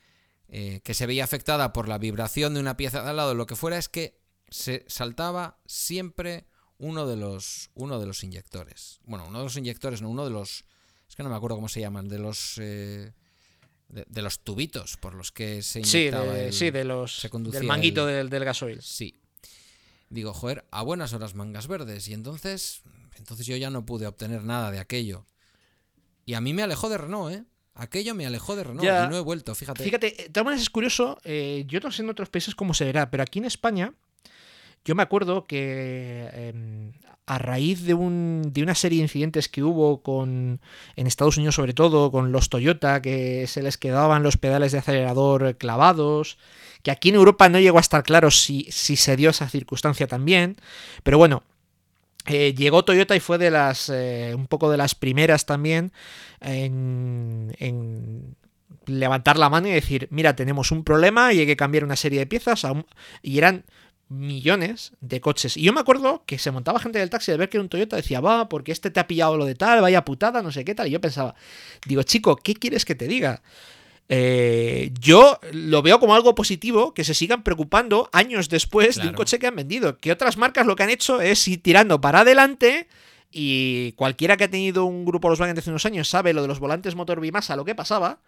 eh, que se veía afectada por la vibración de una pieza de al lado, lo que fuera es que se saltaba siempre uno de los, uno de los inyectores. Bueno, uno de los inyectores, no, uno de los... Es que no me acuerdo cómo se llaman, de los... Eh, de, los tubitos por los que se inyectaba sí, de, sí, de los, del manguito del, del, gasoil. Sí. Digo, joder, a buenas horas mangas verdes. Y entonces, entonces yo ya no pude obtener nada de aquello. Y a mí me alejó de Renault, ¿eh? Aquello me alejó de Renault y no he vuelto, fíjate. Fíjate, de todas maneras es curioso, eh, yo no sé en otros países cómo se verá, pero aquí en España yo me acuerdo que em, a raíz de, un, de una serie de incidentes que hubo con, en Estados Unidos sobre todo, con los Toyota, que se les quedaban los pedales de acelerador clavados, que aquí en Europa no llegó a estar claro si, si se dio esa circunstancia también, pero bueno, eh, llegó Toyota y fue de las eh, un poco de las primeras también en, en, levantar la mano y decir mira tenemos un problema y hay que cambiar una serie de piezas y eran millones de coches. Y yo me acuerdo que se montaba gente del taxi de ver que era un Toyota, decía, va, porque este te ha pillado lo de tal, vaya putada, no sé qué tal. Y yo pensaba, digo, chico, ¿qué quieres que te diga? Eh, yo lo veo como algo positivo que se sigan preocupando años después de un coche que han vendido. Que otras marcas lo que han hecho es ir tirando para adelante. Y cualquiera que ha tenido un grupo Volkswagen de hace unos años sabe lo de los volantes motor bimasa, lo que pasaba.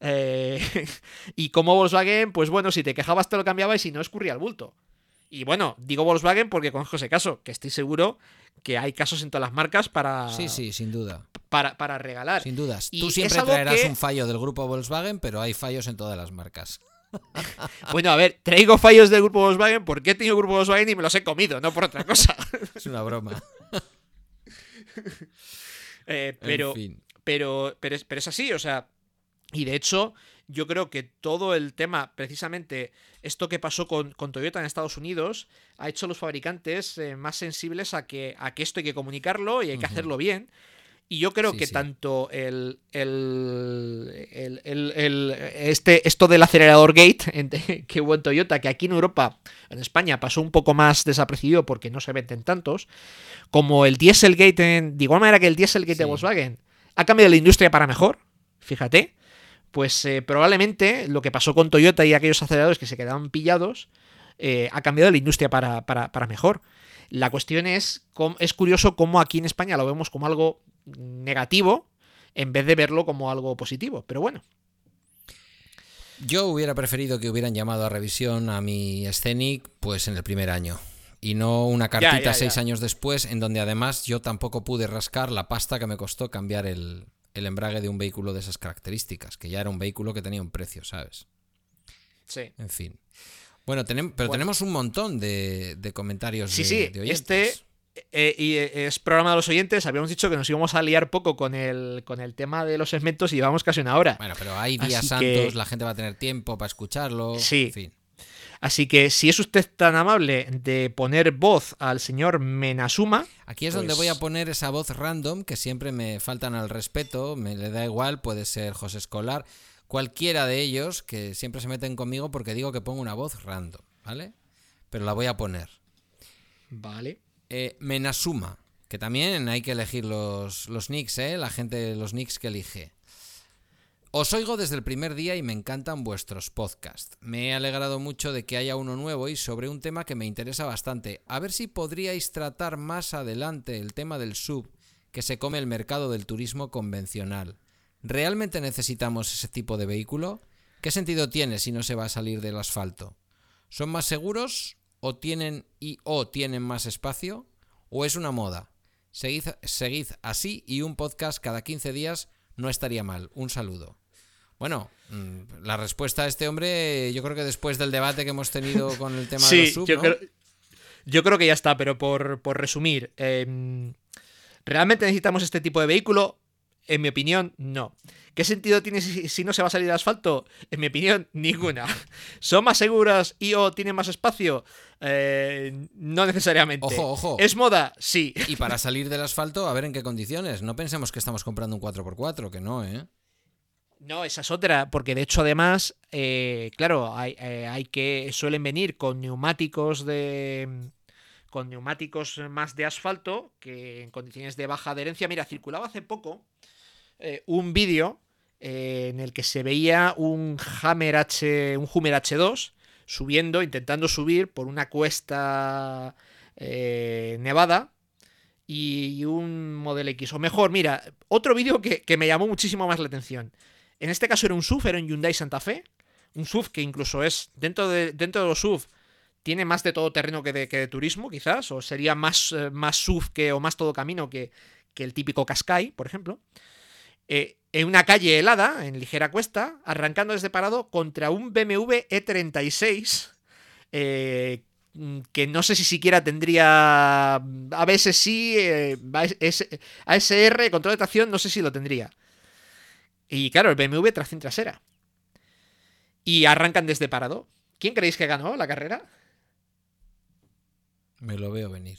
Eh, y como Volkswagen, pues bueno, si te quejabas te lo cambiaba y si no escurría el bulto. Y bueno, digo Volkswagen porque conozco ese caso, que estoy seguro que hay casos en todas las marcas para. Sí, sí, sin duda. Para, para regalar. Sin dudas. Tú siempre traerás un fallo del grupo Volkswagen, pero hay fallos en todas las marcas. bueno, a ver, traigo fallos del grupo Volkswagen porque he tenido el grupo Volkswagen y me los he comido, no por otra cosa. es una broma. Eh, pero, pero, pero, pero es así, o sea. Y de hecho, yo creo que todo el tema, precisamente esto que pasó con, Toyota en Estados Unidos, ha hecho a los fabricantes eh, más sensibles a que, a que esto hay que comunicarlo y hay que hacerlo bien. Y yo creo que tanto el, el, el, este, esto del acelerador gate que hubo en Toyota, que aquí en Europa, en España, pasó un poco más desapercibido porque no se venden tantos, como el Dieselgate, en, de igual manera que el Dieselgate de Volkswagen, ha cambiado la industria para mejor, fíjate pues eh, probablemente lo que pasó con Toyota y aquellos aceleradores que se quedaban pillados eh, ha cambiado la industria para, mejor. La cuestión es, es curioso cómo aquí en España lo vemos como algo negativo en vez de verlo como algo positivo, pero bueno. Yo hubiera preferido que hubieran llamado a revisión a mi Scenic pues en el primer año y no una cartita seis años después en donde además yo tampoco pude rascar la pasta que me costó cambiar el, el embrague de un vehículo de esas características, que ya era un vehículo que tenía un precio, ¿sabes? Sí. En fin. Bueno, pero tenemos un montón de, comentarios sí, de, sí, oyentes. Este eh, y eh, es programa de los oyentes. Habíamos dicho que nos íbamos a liar poco con el, con el tema de los segmentos y llevamos casi una hora. Bueno, pero hay días santos, la gente va a tener tiempo para escucharlo. Sí. En fin. Así que si es usted tan amable de poner voz al señor Menasuma. Aquí es donde voy a pues poner esa voz random que siempre me faltan al respeto. Me le da igual, puede ser José Escolar, cualquiera de ellos que siempre se meten conmigo porque digo que pongo una voz random, ¿vale? Pero la voy a poner. Vale. Eh, Menasuma, que también hay que elegir los, los nicks, ¿eh? La gente, los nicks que elige. Os oigo desde el primer día y me encantan vuestros podcasts. Me he alegrado mucho de que haya uno nuevo y sobre un tema que me interesa bastante. A ver si podríais tratar más adelante el tema del sub que se come el mercado del turismo convencional. ¿Realmente necesitamos ese tipo de vehículo? ¿Qué sentido tiene si no se va a salir del asfalto? ¿Son más seguros o tienen y o tienen más espacio? ¿O es una moda? Seguid, seguid así y un podcast cada 15 días no estaría mal. Un saludo. Bueno, mm, la respuesta a este hombre, yo creo que después del debate que hemos tenido con el tema de los sub, yo, creo, yo creo que ya está, pero por, resumir, em, ¿realmente necesitamos este tipo de vehículo? En mi opinión, no. ¿Qué sentido tiene si, no se va a salir de asfalto? En mi opinión, ninguna. ¿Son más seguras y o tienen más espacio? Eh, no necesariamente. Ojo, ojo. ¿Es moda? Sí. Y para salir del asfalto, a ver en qué condiciones. No pensemos que estamos comprando un 4x4, que no, ¿eh? No, esa es otra, porque de hecho además, eh, claro, hay, eh, hay, que suelen venir con neumáticos de con neumáticos más de asfalto que en condiciones de baja adherencia. Mira, circulaba hace poco eh, un vídeo en el que se veía un Hammer H, un Hummer H2 subiendo, intentando subir por una cuesta nevada y un Model X. O mejor, mira, otro vídeo que, que me llamó muchísimo más la atención. En este caso era un SUV, era un Hyundai Santa Fe. Un SUV que incluso es, dentro de, dentro de los SUV, tiene más de todo terreno que de, turismo, quizás. O sería más, eh, más SUV que, o más todo camino que, que el típico Qashqai, por ejemplo. Eh, en una calle helada, en ligera cuesta, arrancando desde parado contra un BMW E36. Eh, que no sé si siquiera tendría ABS sí, ASR, control de tracción, no sé si lo tendría. Y claro, el BMW tracción trasera. Y arrancan desde parado. ¿Quién creéis que ganó la carrera? Me lo veo venir.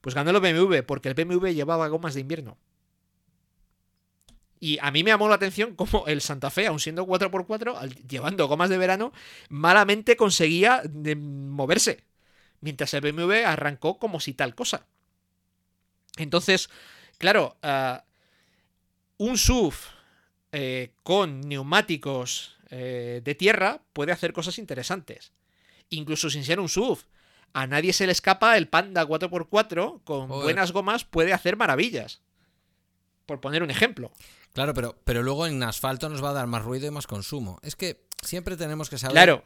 Pues ganó el BMW, porque el BMW llevaba gomas de invierno. Y a mí me llamó la atención cómo el Santa Fe, aun siendo 4x4, llevando gomas de verano, malamente conseguía moverse. Mientras el BMW arrancó como si tal cosa. Entonces, claro, uh, un SUV eh, con neumáticos eh, de tierra puede hacer cosas interesantes. Incluso sin ser un SUV. A nadie se le escapa el Panda 4x4 con buenas gomas puede hacer maravillas. Por poner un ejemplo. Claro, pero, pero luego en asfalto nos va a dar más ruido y más consumo. Es que siempre tenemos que saber. Claro.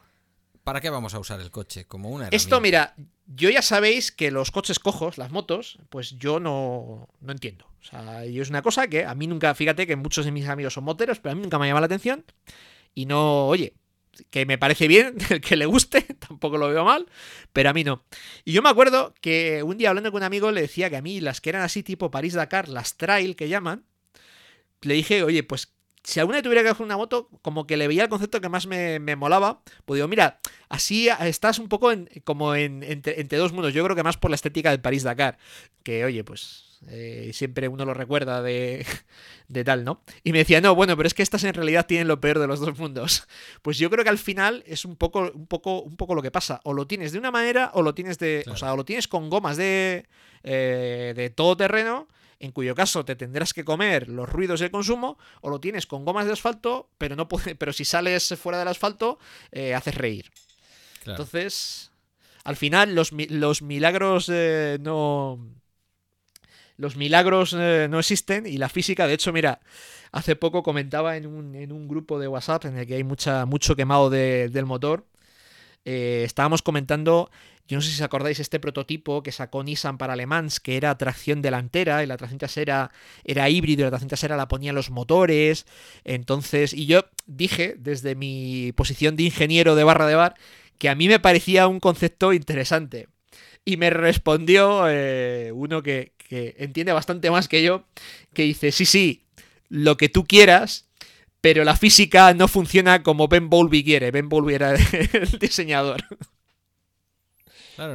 ¿Para qué vamos a usar el coche? Como una Esto, mira, yo ya sabéis que los coches cojos, las motos, pues yo no, no entiendo. O sea, yo es una cosa que a mí nunca, fíjate que muchos de mis amigos son moteros, pero a mí nunca me llama la atención. Y no, oye, que me parece bien, que le guste, tampoco lo veo mal, pero a mí no. Y yo me acuerdo que un día hablando con un amigo le decía que a mí las que eran así tipo París-Dakar, las trail que llaman, le dije, oye, pues si alguna vez tuviera que hacer una moto, como que le veía el concepto que más me, molaba, pues digo, mira, así estás un poco en, como en, entre, dos mundos. Yo creo que más por la estética del París-Dakar, que oye, pues eh, siempre uno lo recuerda de, de, tal, ¿no? Y me decía, no, bueno, pero es que estas en realidad tienen lo peor de los dos mundos. Pues yo creo que al final es un poco, un poco, un poco lo que pasa. O lo tienes de una manera o lo tienes de. O sea, o lo tienes con gomas de, eh, de todo terreno en cuyo caso te tendrás que comer los ruidos y el consumo, o lo tienes con gomas de asfalto, pero, no puede, pero si sales fuera del asfalto, eh, haces reír. Entonces, al final, los, milagros eh, no. Los milagros eh, no existen y la física, de hecho, mira, hace poco comentaba en un, grupo de WhatsApp en el que hay mucha, mucho quemado del motor. estábamos comentando yo no sé si os acordáis este prototipo que sacó Nissan para Le Mans, que era tracción delantera y la tracción trasera era híbrido y la tracción trasera la ponía los motores. Entonces, y yo dije desde mi posición de ingeniero de barra de bar que a mí me parecía un concepto interesante. Y me respondió eh, uno que, que entiende bastante más que yo, que dice, sí, sí, lo que tú quieras, pero la física no funciona como Ben Bowlby quiere. Ben Bowlby era el diseñador.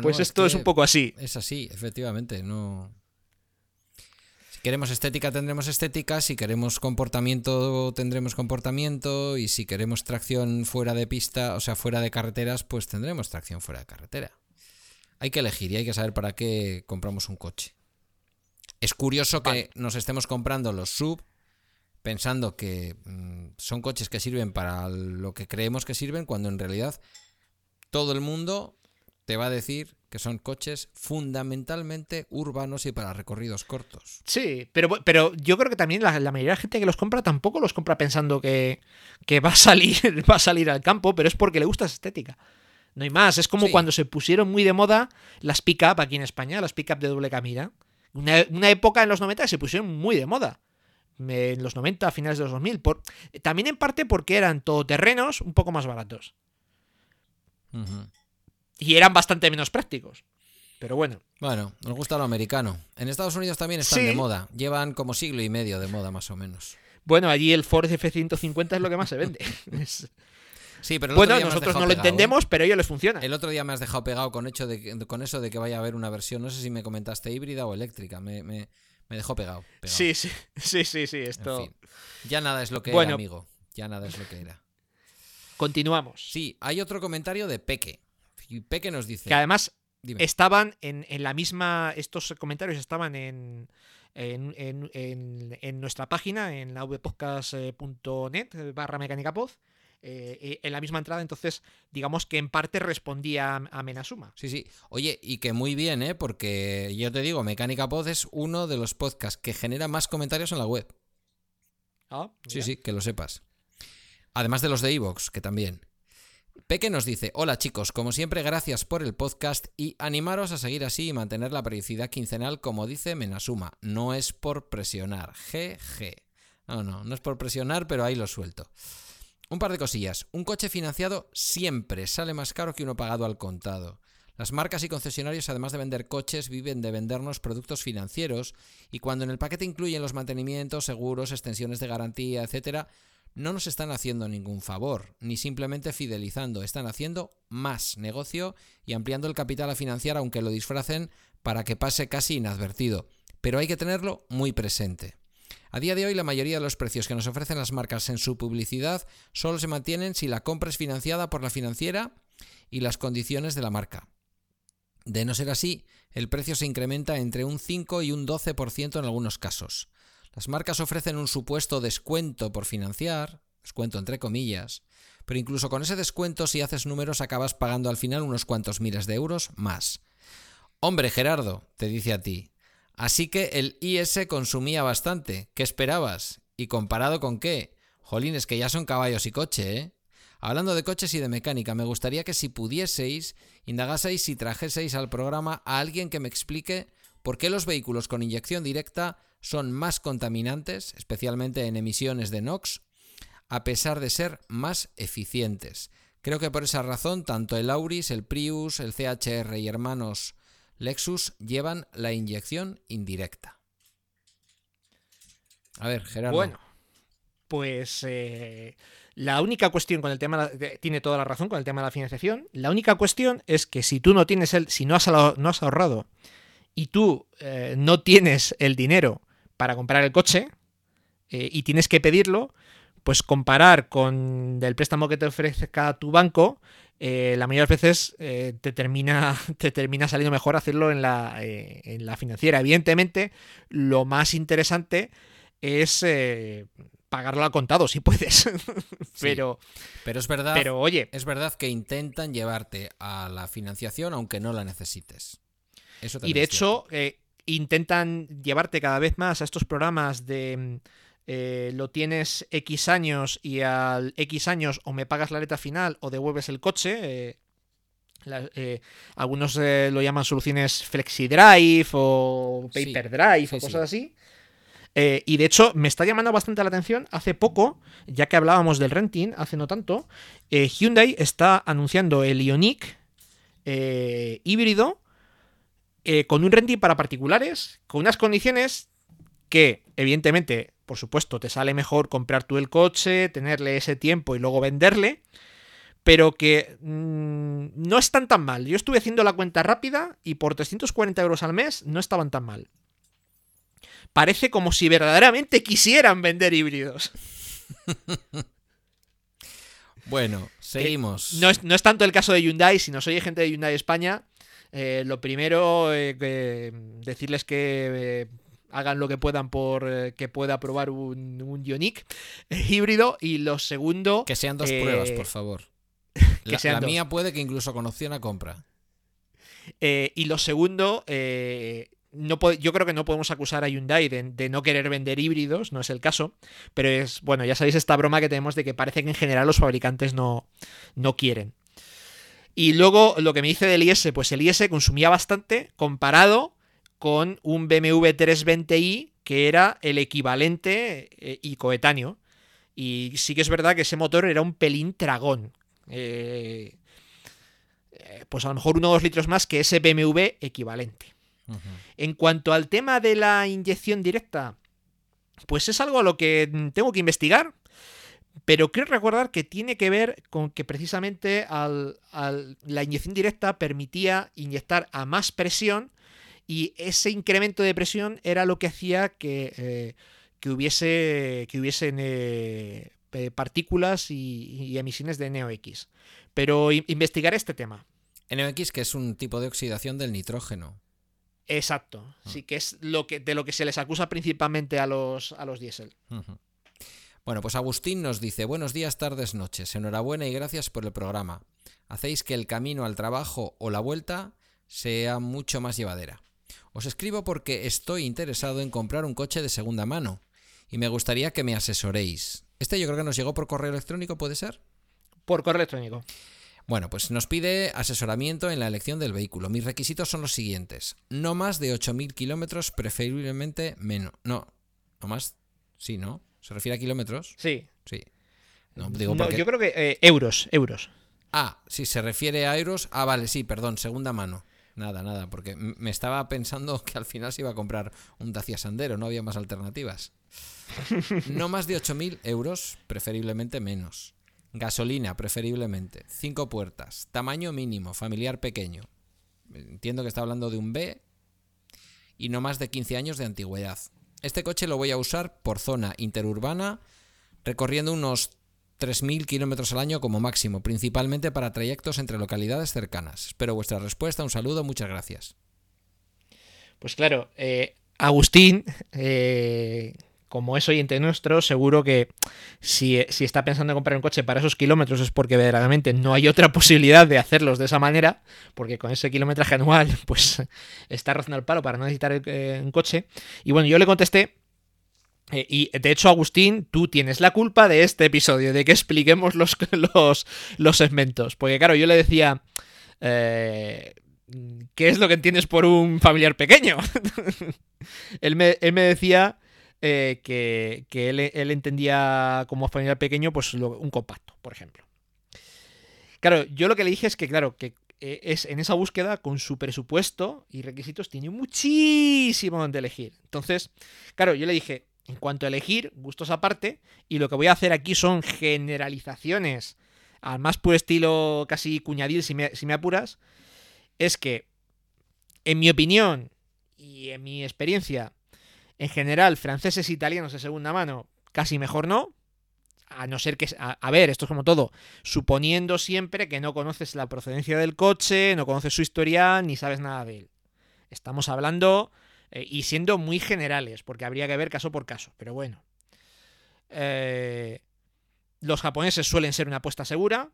Pues esto es, un poco así. Es así, efectivamente. No. Si queremos estética, tendremos estética. Si queremos comportamiento, tendremos comportamiento. Y si queremos tracción fuera de pista, o sea, fuera de carreteras, pues tendremos tracción fuera de carretera. Hay que elegir y hay que saber para qué compramos un coche. Es curioso que nos estemos comprando los sub pensando que mm, son coches que sirven para lo que creemos que sirven, cuando en realidad todo el mundo te va a decir que son coches fundamentalmente urbanos y para recorridos cortos. Sí, pero, pero yo creo que también la, mayoría de la gente que los compra tampoco los compra pensando que, va, a salir, va a salir al campo, pero es porque le gusta esa estética. No hay más. Es como cuando se pusieron muy de moda las pick-up aquí en España, las pick-up de doble camina. Una, una, época en los 90 se pusieron muy de moda. En los 90, a finales de los 2000. Por, también en parte porque eran todoterrenos un poco más baratos y eran bastante menos prácticos. Pero bueno. Bueno, nos gusta lo americano. En Estados Unidos también están de moda. Llevan como siglo y medio de moda, más o menos. Bueno, allí el Ford F-150 es lo que más se vende. Sí, pero bueno, nosotros no lo entendemos, pero a ellos les funciona. El otro día me has dejado pegado con, hecho de, con eso de que vaya a haber una versión, no sé si me comentaste híbrida o eléctrica, me, me, dejó pegado, Sí, sí, sí, sí, sí, esto... Ya nada es lo que era, amigo, ya nada es lo que era. Continuamos. Sí, hay otro comentario de Peque. Y Peque nos dice. Que además estaban en, la misma. Estos comentarios estaban en. En, nuestra página, en la vpodcast.net barra mecánica eh, en la misma entrada, entonces digamos que en parte respondía a Menasuma. Sí, sí. Oye, y que muy bien, ¿eh? Porque yo te digo, Mecánica Pod es uno de los podcasts que genera más comentarios en la web. Ah, sí, sí, que lo sepas. Además de los de Evox, que también. Peque nos dice, hola chicos, como siempre gracias por el podcast y animaros a seguir así y mantener la periodicidad quincenal como dice Menasuma. No es por presionar, GG. No, no, no es por presionar, pero ahí lo suelto. Un par de cosillas. Un coche financiado siempre sale más caro que uno pagado al contado. Las marcas y concesionarios, además de vender coches, viven de vendernos productos financieros y cuando en el paquete incluyen los mantenimientos, seguros, extensiones de garantía, etcétera, no nos están haciendo ningún favor, ni simplemente fidelizando, están haciendo más negocio y ampliando el capital a financiar aunque lo disfracen para que pase casi inadvertido. Pero hay que tenerlo muy presente. A día de hoy la mayoría de los precios que nos ofrecen las marcas en su publicidad solo se mantienen si la compra es financiada por la financiera y las condiciones de la marca. De no ser así, el precio se incrementa entre un 5 y un 12% en algunos casos. Las marcas ofrecen un supuesto descuento por financiar, descuento entre comillas, pero incluso con ese descuento si haces números acabas pagando al final unos cuantos miles de euros más. Hombre Gerardo, te dice a ti, así que el IS consumía bastante, ¿qué esperabas? ¿Y comparado con qué? Jolines, que ya son caballos y coche, ¿eh? Hablando de coches y de mecánica, me gustaría que si pudieseis, indagaseis y trajeseis al programa a alguien que me explique por qué los vehículos con inyección directa son más contaminantes, especialmente en emisiones de NOx, a pesar de ser más eficientes. Creo que por esa razón tanto el Auris, el Prius, el CHR y hermanos Lexus llevan la inyección indirecta. A ver, Gerardo. Bueno, pues eh, la única cuestión con el tema, tiene toda la razón con el tema de la financiación. La única cuestión es que si tú no tienes el, si no has, ahorrado y tú eh, no tienes el dinero para comprar el coche eh, y tienes que pedirlo, pues comparar con el préstamo que te ofrezca tu banco, eh, la mayoría de veces eh, te, termina, te termina saliendo mejor hacerlo en la, en la financiera. Evidentemente, lo más interesante es pagarlo al contado si puedes. pero, pero es verdad. Pero oye, es verdad que intentan llevarte a la financiación aunque no la necesites. Eso y de hecho, intentan llevarte cada vez más a estos programas de eh, lo tienes X años y al X años o me pagas la letra final o devuelves el coche. Eh, eh, algunos lo llaman soluciones FlexiDrive o PaperDrive o cosas así. Y de hecho, me está llamando bastante la atención. Hace poco, ya que hablábamos del renting, hace no tanto, Hyundai está anunciando el Ioniq híbrido con un renting para particulares, con unas condiciones que, evidentemente, por supuesto, te sale mejor comprar tú el coche, tenerle ese tiempo y luego venderle pero que mm, no están tan mal. Yo estuve haciendo la cuenta rápida y por 340 euros al mes no estaban tan mal. Parece como si verdaderamente quisieran vender híbridos. bueno, seguimos. no, es, tanto el caso de Hyundai, si no soy gente de Hyundai España. Eh, lo primero, eh, decirles que eh, hagan lo que puedan por que pueda probar un, un Ioniq híbrido. Y lo segundo. Que sean dos pruebas, por favor la, mía puede que incluso con opción a compra. Eh, y lo segundo, eh, no yo creo que no podemos acusar a Hyundai de, no querer vender híbridos, no es el caso, pero es, bueno, ya sabéis esta broma que tenemos de que parece que en general los fabricantes no, no quieren. Y luego lo que me dice del IS, pues el IS consumía bastante comparado con un BMW 320i que era el equivalente eh, y coetáneo. Y sí que es verdad que ese motor era un pelín tragón, eh, eh, pues a lo mejor uno o dos litros más que ese BMW equivalente. En cuanto al tema de la inyección directa, pues es algo a lo que tengo que investigar. Pero quiero recordar que tiene que ver con que precisamente la inyección directa permitía inyectar a más presión y ese incremento de presión era lo que hacía que, eh, que hubiese que hubiesen eh, partículas y, emisiones de NOx. Pero investigar este tema. NOx, que es un tipo de oxidación del nitrógeno. Exacto. Ah. Sí, que es lo que, de lo que se les acusa principalmente a los, a los diésel. Bueno, pues Agustín nos dice, buenos días, tardes, noches. Enhorabuena y gracias por el programa. Hacéis que el camino al trabajo o la vuelta sea mucho más llevadera. Os escribo porque estoy interesado en comprar un coche de segunda mano y me gustaría que me asesoréis. Este yo creo que nos llegó por correo electrónico, ¿puede ser? Por correo electrónico. Bueno, pues nos pide asesoramiento en la elección del vehículo. Mis requisitos son los siguientes. No más de 8.000 kilómetros, preferiblemente menos. No, no más. Sí, ¿no? ¿Se refiere a kilómetros? Sí. Sí. No, digo yo creo que eh, euros, euros. Ah, si se refiere a euros. Ah, vale, sí, perdón, segunda mano. Nada, nada, porque me estaba pensando que al final se iba a comprar un Dacia Sandero, no había más alternativas. No más de 8.000 euros, preferiblemente menos. Gasolina, preferiblemente. Cinco puertas. Tamaño mínimo, familiar pequeño. Entiendo que está hablando de un B. Y no más de 15 años de antigüedad. Este coche lo voy a usar por zona interurbana, recorriendo unos 3.000 kilómetros al año como máximo, principalmente para trayectos entre localidades cercanas. Espero vuestra respuesta. Un saludo, muchas gracias. Pues claro, eh, Agustín, eh, como es oyente nuestro, seguro que si, está pensando en comprar un coche para esos kilómetros es porque verdaderamente no hay otra posibilidad de hacerlos de esa manera, porque con ese kilometraje anual, pues está rozando el palo para no necesitar eh, un coche. Y bueno, yo le contesté. Eh, y de hecho, Agustín, tú tienes la culpa de este episodio, de que expliquemos los, los, los segmentos. Porque claro, yo le decía, eh, ¿qué es lo que entiendes por un familiar pequeño? él, me, él me decía eh, que, él, entendía como familiar pequeño, pues un compacto, por ejemplo. Claro, yo lo que le dije es que, claro, que eh, es en esa búsqueda, con su presupuesto y requisitos, tiene muchísimo donde elegir. Entonces, claro, yo le dije, en cuanto a elegir, gustos aparte, y lo que voy a hacer aquí son generalizaciones al más puro estilo casi cuñadil, si me apuras, es que, en mi opinión y en mi experiencia, en general, franceses e italianos de segunda mano, casi mejor no. A no ser que. A, ver, esto es como todo. Suponiendo siempre que no conoces la procedencia del coche, no conoces su historial, ni sabes nada de él. Estamos hablando. Eh, y siendo muy generales, porque habría que ver caso por caso. Pero bueno. Eh, los japoneses suelen ser una apuesta segura.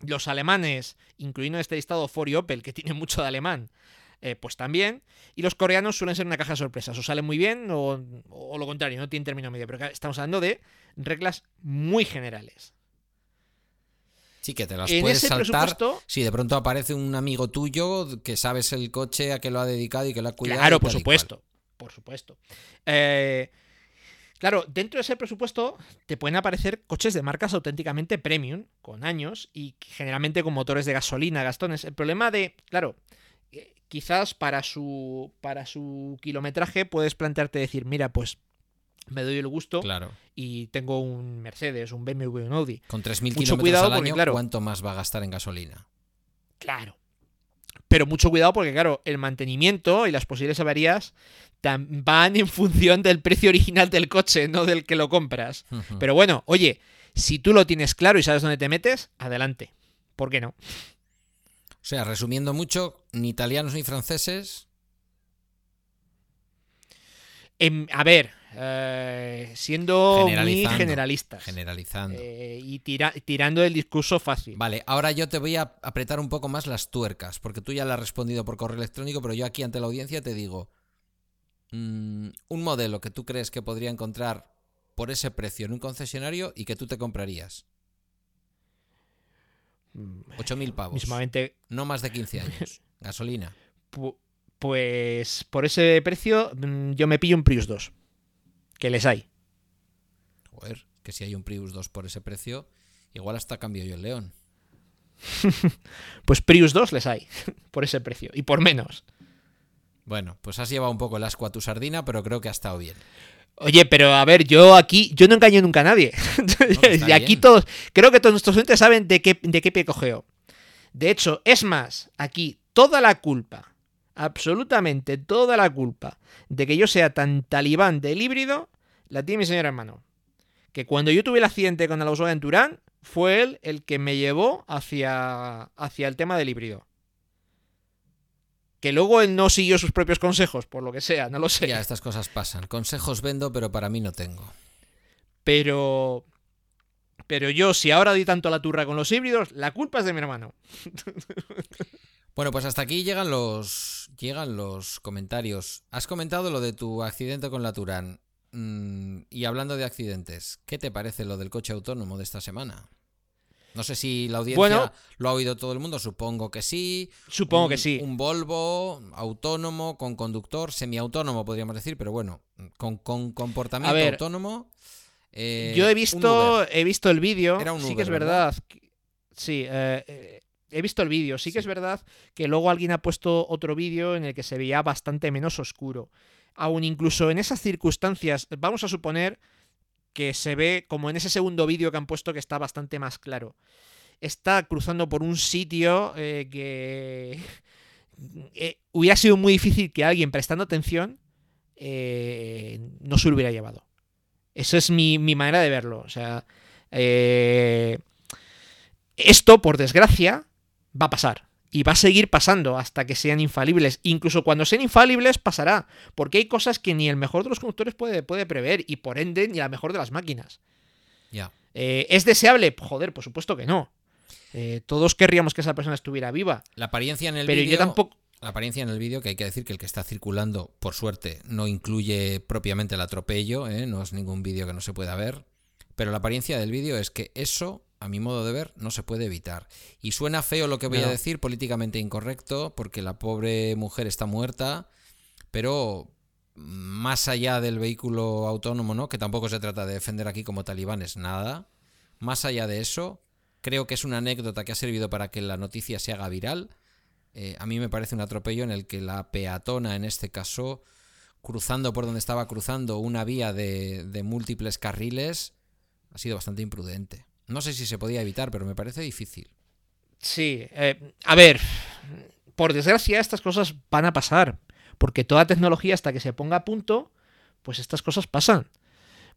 Los alemanes, incluyendo este listado Ford y Opel, que tiene mucho de alemán, eh, pues también. Y los coreanos suelen ser una caja de sorpresas. O salen muy bien o, lo contrario, no tienen término medio. Pero estamos hablando de reglas muy generales. Sí, que te las puedes saltar si de pronto aparece un amigo tuyo que sabes el coche a que lo ha dedicado y que lo ha cuidado. Claro, por supuesto. Por supuesto. Eh, claro, dentro de ese presupuesto te pueden aparecer coches de marcas auténticamente premium, con años, y generalmente con motores de gasolina, gastones. El problema de, claro, quizás para su, para su kilometraje puedes plantearte decir, mira, pues me doy el gusto claro. y tengo un Mercedes, un BMW, un Audi. Con 3.000 kilómetros al año, claro, ¿cuánto más va a gastar en gasolina? Claro. Pero mucho cuidado porque, claro, el mantenimiento y las posibles averías van en función del precio original del coche, no del que lo compras. Pero bueno, oye, si tú lo tienes claro y sabes dónde te metes, adelante. ¿Por qué no? O sea, resumiendo mucho, ni italianos ni franceses. Em, a ver, eh, siendo muy generalista. Generalizando. Eh, y tirando el discurso fácil. Vale, ahora yo te voy a apretar un poco más las tuercas, porque tú ya le has respondido por correo electrónico, pero yo aquí ante la audiencia te digo, mm, un modelo que tú crees que podría encontrar por ese precio en un concesionario y que tú te comprarías. 8.000 pavos. Mismamente... No más de 15 años. Gasolina. Pues por ese precio mm, yo me pillo un Prius 2 que les hay. Joder, que si hay un Prius 2 por ese precio, igual hasta cambio yo el León. pues Prius 2 les hay, por ese precio, y por menos. Bueno, pues has llevado un poco el asco a tu sardina, pero creo que ha estado bien. Oye, pero a ver, yo aquí, yo no engaño nunca a nadie. y aquí todos, creo que todos nuestros oyentes saben de qué, de qué pie cogeo. De hecho, es más, aquí toda la culpa absolutamente toda la culpa de que yo sea tan talibán del híbrido la tiene mi señor hermano. Que cuando yo tuve el accidente con el Volkswagen Turán, fue él el que me llevó hacia, hacia el tema del híbrido. Que luego él no siguió sus propios consejos, por lo que sea, no lo sé. Ya, estas cosas pasan. Consejos vendo, pero para mí no tengo. Pero. Pero yo, si ahora doy tanto la turra con los híbridos, la culpa es de mi hermano. Bueno, pues hasta aquí llegan los, llegan los comentarios. Has comentado lo de tu accidente con la Turán. Mm, y hablando de accidentes, ¿qué te parece lo del coche autónomo de esta semana? No sé si la audiencia lo ha oído todo el mundo, supongo que sí. Supongo que sí. Un Volvo autónomo, con conductor, semiautónomo podríamos decir, pero bueno, con, comportamiento autónomo. Eh, yo he visto, he visto el vídeo. Sí que es verdad. Sí, eh, he visto el vídeo. Sí que es verdad que luego alguien ha puesto otro vídeo en el que se veía bastante menos oscuro. Aún incluso en esas circunstancias, vamos a suponer que se ve como en ese segundo vídeo que han puesto que está bastante más claro. Está cruzando por un sitio eh, que eh, hubiera sido muy difícil que alguien prestando atención eh, no se lo hubiera llevado. Esa es mi, mi manera de verlo. O sea, esto, por desgracia, va a pasar. Y va a seguir pasando hasta que sean infalibles. Incluso cuando sean infalibles pasará. Porque hay cosas que ni el mejor de los conductores puede, puede prever. Y por ende ni la mejor de las máquinas. Ya. Eh, ¿Es deseable? Joder, por supuesto que no. Eh, todos querríamos que esa persona estuviera viva. La apariencia en el pero yo tampoco. La apariencia en el vídeo, que hay que decir que el que está circulando, por suerte, no incluye propiamente el atropello, ¿eh? no es ningún vídeo que no se pueda ver. Pero la apariencia del vídeo es que eso a mi modo de ver, no se puede evitar. Y suena feo lo que voy a decir, políticamente incorrecto, porque la pobre mujer está muerta, pero más allá del vehículo autónomo, ¿no? Que tampoco se trata de defender aquí como talibanes, nada. Más allá de eso, creo que es una anécdota que ha servido para que la noticia se haga viral. Eh, a mí me parece un atropello en el que la peatona, en este caso, cruzando por donde estaba cruzando una vía de, de múltiples carriles, ha sido bastante imprudente. No sé si se podía evitar, pero me parece difícil. Sí, eh, a ver, por desgracia estas cosas van a pasar, porque toda tecnología hasta que se ponga a punto, pues estas cosas pasan.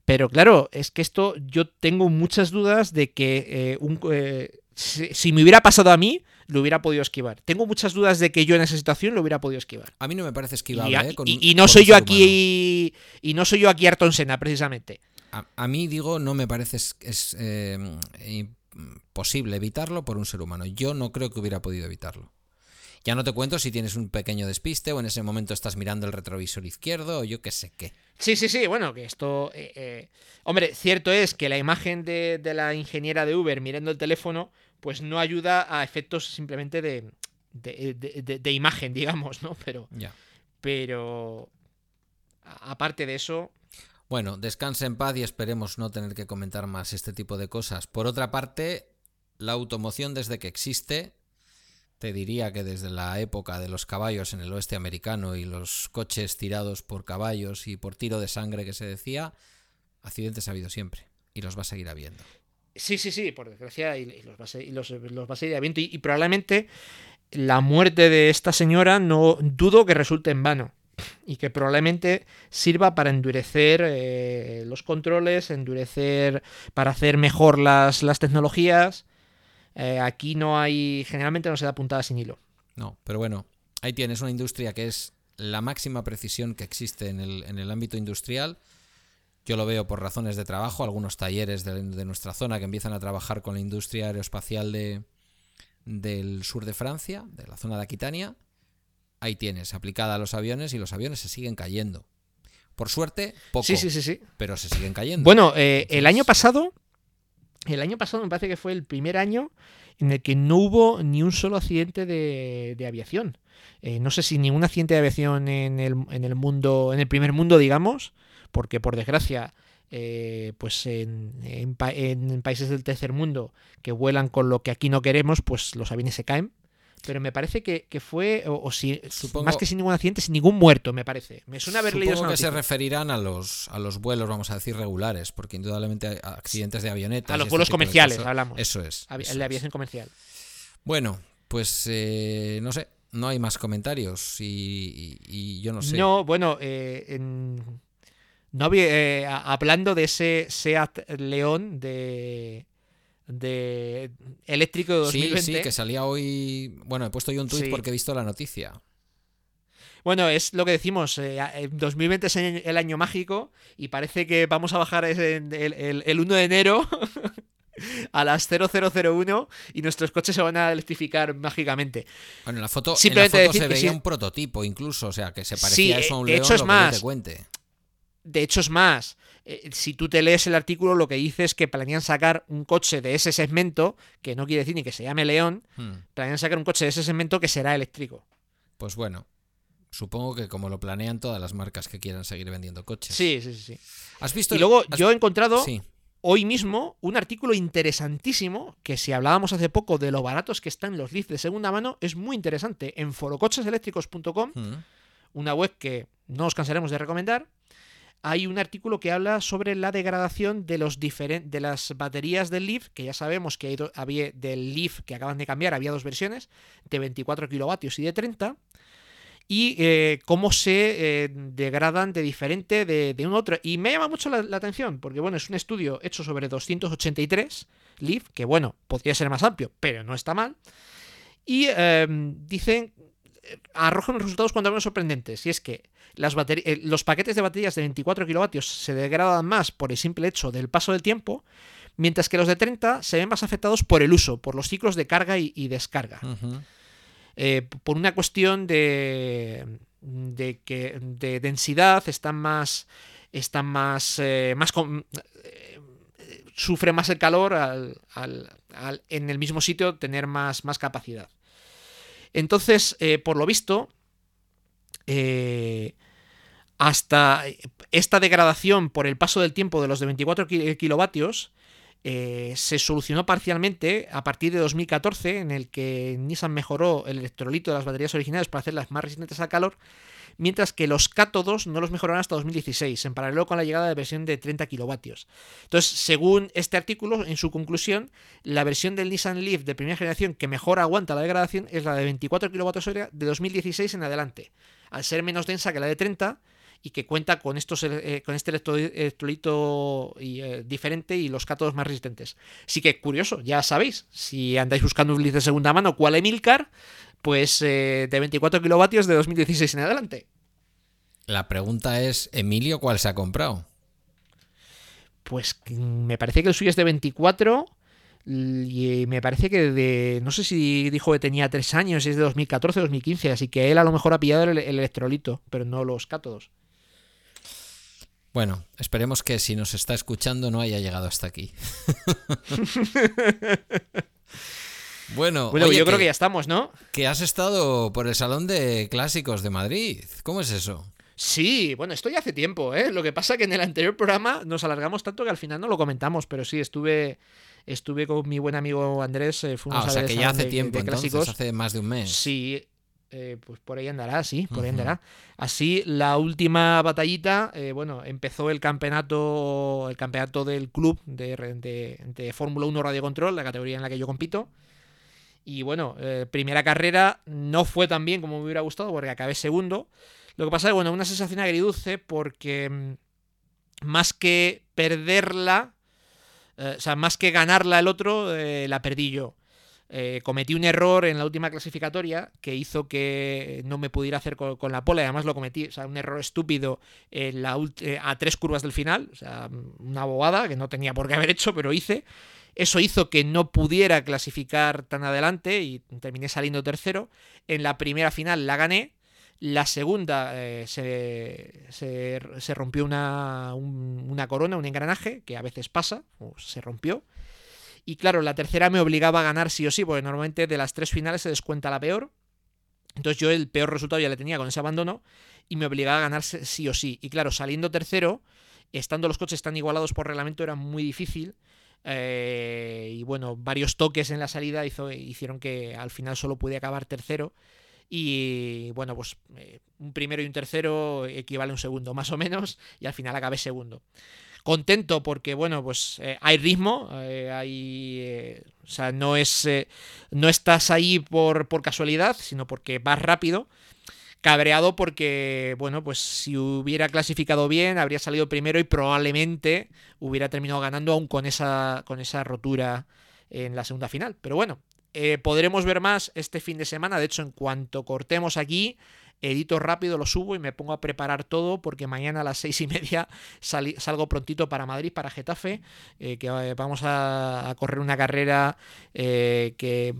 Pero claro, es que esto yo tengo muchas dudas de que eh, un, eh, si, me hubiera pasado a mí, lo hubiera podido esquivar. Tengo muchas dudas de que yo en esa situación lo hubiera podido esquivar. A mí no me parece esquivable. Y, no soy yo aquí y no soy yo aquí Ayrton Senna precisamente a, mí, digo, no me parece es, eh, posible evitarlo por un ser humano. Yo no creo que hubiera podido evitarlo. Ya no te cuento si tienes un pequeño despiste o en ese momento estás mirando el retrovisor izquierdo o yo qué sé qué. Sí, sí, sí, bueno, que esto... Eh, eh, hombre, cierto es que la imagen de, de, la ingeniera de Uber mirando el teléfono, pues no ayuda a efectos simplemente de, de, imagen, digamos, ¿no? Pero, pero aparte de eso... Bueno, descanse en paz y esperemos no tener que comentar más este tipo de cosas. Por otra parte, la automoción desde que existe, te diría que desde la época de los caballos en el oeste americano y los coches tirados por caballos y por tiro de sangre que se decía, accidentes ha habido siempre y los va a seguir habiendo. Sí, sí, sí, por desgracia, y, los, va a los, a seguir habiendo. Y, probablemente la muerte de esta señora no dudo que resulte en vano. Y que probablemente sirva para endurecer eh, los controles, endurecer, para hacer mejor las, las tecnologías. Eh, aquí no hay, generalmente no se da puntada sin hilo. No, pero bueno, ahí tienes una industria que es la máxima precisión que existe en el, en el ámbito industrial yo lo veo por razones de trabajo, algunos talleres de, nuestra zona que empiezan a trabajar con la industria aeroespacial de, del sur de Francia, de la zona de Aquitania. Ahí tienes, aplicada a los aviones y los aviones se siguen cayendo. Por suerte, poco. Sí, sí, sí, sí. Pero se siguen cayendo. Bueno, eh, el año pasado, el año pasado me parece que fue el primer año en el que no hubo ni un solo accidente de, aviación. Eh, no sé si ningún accidente de aviación en el, en el mundo, en el primer mundo, digamos, porque por desgracia, eh, pues en, países del tercer mundo que vuelan con lo que aquí no queremos, pues los aviones se caen. Pero me parece que, fue, o, si, más que sin ningún accidente, sin ningún muerto, me parece. Me suena haber leído que se referirán a los, a los vuelos, vamos a decir, regulares, porque indudablemente hay accidentes de avionetas. A los este vuelos comerciales, hablamos. Eso es. el de aviación comercial. Bueno, pues eh, no sé, no hay más comentarios y, yo no sé. No, bueno, eh, en, no eh, hablando de ese Seat León de, de eléctrico de 2020. Sí, sí, que salía hoy. Bueno, he puesto yo un tweet porque he visto la noticia. Bueno, es lo que decimos, 2020 eh, es el año mágico y parece que vamos a bajar el, el, 1 de enero a las 0001 y nuestros coches se van a electrificar mágicamente. Bueno, en la foto, se veía un prototipo incluso, o sea, que se parecía eso a un de león, hecho es más, te cuente. De hecho, es más, eh, si tú te lees el artículo, lo que dice es que planean sacar un coche de ese segmento, que no quiere decir ni que se llame León, hmm. planean sacar un coche de ese segmento que será eléctrico. Pues bueno, supongo que como lo planean todas las marcas que quieran seguir vendiendo coches. Sí, sí, sí. ¿Has visto? Y luego yo he encontrado hoy mismo un artículo interesantísimo, que si hablábamos hace poco de lo baratos que están los Leaf de segunda mano, es muy interesante. En forococheseléctricos.com, hmm. una web que no os cansaremos de recomendar, hay un artículo que habla sobre la degradación de, las baterías del Leaf, que ya sabemos que había del Leaf que acaban de cambiar, había dos versiones, de 24 kilovatios y de 30, y eh, cómo se eh, degradan de diferente de, de, un otro. Y me llama mucho la, atención, porque bueno, es un estudio hecho sobre 283 Leaf, que bueno, podría ser más amplio, pero no está mal. Y em, dicen, arrojan resultados cuando menos sorprendentes, y es que las eh, los paquetes de baterías de 24 kilovatios se degradan más por el simple hecho del paso del tiempo, mientras que los de 30 se ven más afectados por el uso, por los ciclos de carga y, descarga. Eh, por una cuestión de, de, que, de densidad, están más. Están más. Eh, más sufre más el calor al, en el mismo sitio tener más, más capacidad. Entonces, por lo visto, eh, hasta esta degradación por el paso del tiempo de los de 24 kilovatios eh, se solucionó parcialmente a partir de 2014, en el que Nissan mejoró el electrolito de las baterías originales para hacerlas más resistentes al calor, mientras que los cátodos no los mejoraron hasta 2016, en paralelo con la llegada de versión de 30 kilovatios. Entonces, según este artículo, en su conclusión, la versión del Nissan Leaf de primera generación que mejor aguanta la degradación es la de 24 kilovatios de 2016 en adelante, al ser menos densa que la de 30 y que cuenta con, estos, eh, con este electrolito eh, diferente y los cátodos más resistentes. Así que curioso, ya sabéis, si andáis buscando un list de segunda mano, ¿cuál Emilcar? Pues eh, de 24 kilovatios de 2016 en adelante. La pregunta es, Emilio, ¿cuál se ha comprado? Pues mm, me parece que el suyo es de 24 y me parece que de. No sé si dijo que tenía 3 años, es de 2014 2015, así que él a lo mejor ha pillado el electrolito, pero no los cátodos. Bueno, esperemos que si nos está escuchando no haya llegado hasta aquí. Bueno, bueno yo creo que ya estamos, ¿no? Que has estado por el Salón de Clásicos de Madrid. ¿Cómo es eso? Sí, bueno, esto ya hace tiempo, ¿eh? Lo que pasa que en el anterior programa nos alargamos tanto que al final no lo comentamos, pero sí, estuve estuve con mi buen amigo Andrés. Eh, fuimos ah, o sea que ya hace tiempo, entonces, hace más de un mes. Sí, eh, pues por ahí andará, sí, por ahí andará. Así, la última batallita, eh, bueno, empezó el campeonato, el campeonato del club de, de, Fórmula 1 Radio Control, la categoría en la que yo compito. Y bueno, eh, primera carrera no fue tan bien como me hubiera gustado porque acabé segundo. Lo que pasa es, bueno, una sensación agridulce porque mm, más que perderla, o sea, más que ganarla el otro, la perdí yo. Eh, cometí un error en la última clasificatoria que hizo que no me pudiera hacer con, la pola. Además lo cometí, o sea, un error estúpido eh, a tres curvas del final. O sea, una bobada que no tenía por qué haber hecho, pero hice. Eso hizo que no pudiera clasificar tan adelante y terminé saliendo tercero. En la primera final la gané. La segunda eh, se, se, rompió una, una corona, un engranaje, que a veces pasa, o se rompió. Y claro, la tercera me obligaba a ganar sí o sí, porque normalmente de las tres finales se descuenta la peor. Entonces yo el peor resultado ya le tenía con ese abandono y me obligaba a ganar sí o sí. Y claro, saliendo tercero, estando los coches tan igualados por reglamento, era muy difícil. Eh, y bueno, varios toques en la salida hizo, hicieron que al final solo pude acabar tercero. Y bueno, pues eh, un primero y un tercero equivale a un segundo, más o menos, y al final acabé segundo contento porque, bueno, pues eh, hay ritmo, eh, hay, eh, o sea, no es, no estás ahí por, por casualidad, sino porque vas rápido. Cabreado porque, bueno, pues si hubiera clasificado bien, habría salido primero y probablemente hubiera terminado ganando aún con esa, con esa rotura en la segunda final. Pero bueno, podremos ver más este fin de semana. De hecho, en cuanto cortemos aquí, edito rápido, lo subo y me pongo a preparar todo porque mañana a las seis y media salgo prontito para Madrid, para Getafe, eh, que eh, vamos a, correr una carrera eh, que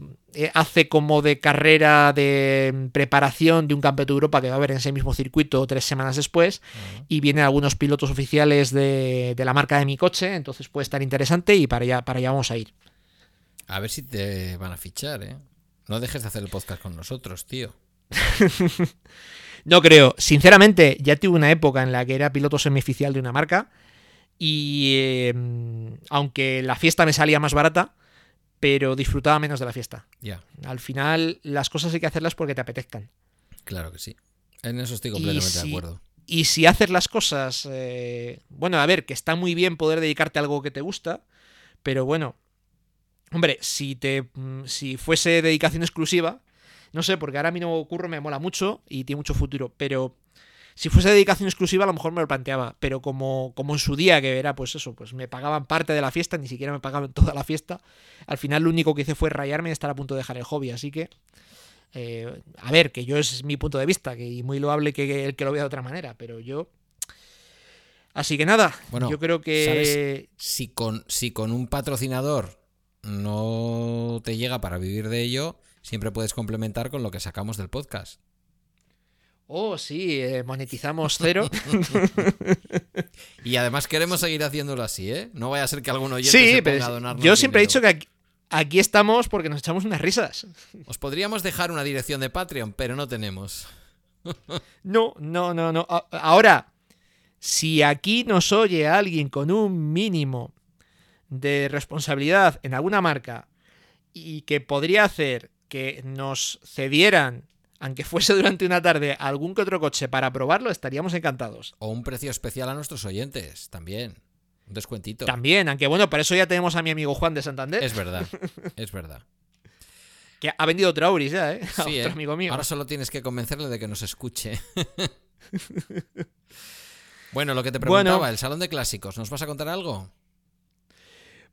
hace como de carrera de preparación de un campeonato de Europa que va a haber en ese mismo circuito tres semanas después y vienen algunos pilotos oficiales de, la marca de mi coche, entonces puede estar interesante y para allá, para allá vamos a ir. A ver si te van a fichar, ¿eh? No dejes de hacer el podcast con nosotros, tío. no creo. Sinceramente, ya tuve una época en la que era piloto semioficial de una marca. Y em, aunque la fiesta me salía más barata, pero disfrutaba menos de la fiesta. Ya. Al final, las cosas hay que hacerlas porque te apetezcan. Claro que sí. En eso estoy completamente de acuerdo. Y si haces las cosas. Eh, bueno, a ver, que está muy bien poder dedicarte a algo que te gusta. Pero bueno. Hombre, si te. Mm, si fuese dedicación exclusiva no sé, porque ahora a mí no curro me mola mucho y tiene mucho futuro, pero si fuese dedicación exclusiva a lo mejor me lo planteaba, pero como, como en su día, que era pues eso, pues me pagaban parte de la fiesta, ni siquiera me pagaban toda la fiesta, al final lo único que hice fue rayarme y estar a punto de dejar el hobby, así que... Eh, a ver, que yo es mi punto de vista, que y muy loable que el que lo vea de otra manera, pero yo Así que nada, bueno, yo creo que. Si, con, si con un patrocinador no te llega para vivir de ello, siempre puedes complementar con lo que sacamos del podcast. Oh, sí, eh, monetizamos cero. y además queremos seguir haciéndolo así, ¿eh? No vaya a ser que alguno oyente se ponga a donarnos Yo siempre he dicho que aquí, estamos porque nos echamos unas risas. Os podríamos dejar una dirección de Patreon, pero no tenemos. no, no, no, no. Ahora, si aquí nos oye alguien con un mínimo de responsabilidad en alguna marca y que podría hacer que nos cedieran, aunque fuese durante una tarde, algún que otro coche para probarlo, estaríamos encantados. O un precio especial a nuestros oyentes, también. Un descuentito. También, aunque bueno, para eso ya tenemos a mi amigo Juan de Santander. Es verdad, es verdad. que ha vendido otro Auris ya, ¿eh? Sí, otro ¿eh? amigo mío. Ahora solo tienes que convencerle de que nos escuche. bueno, lo que te preguntaba, el Salón de Clásicos, ¿nos vas a contar algo?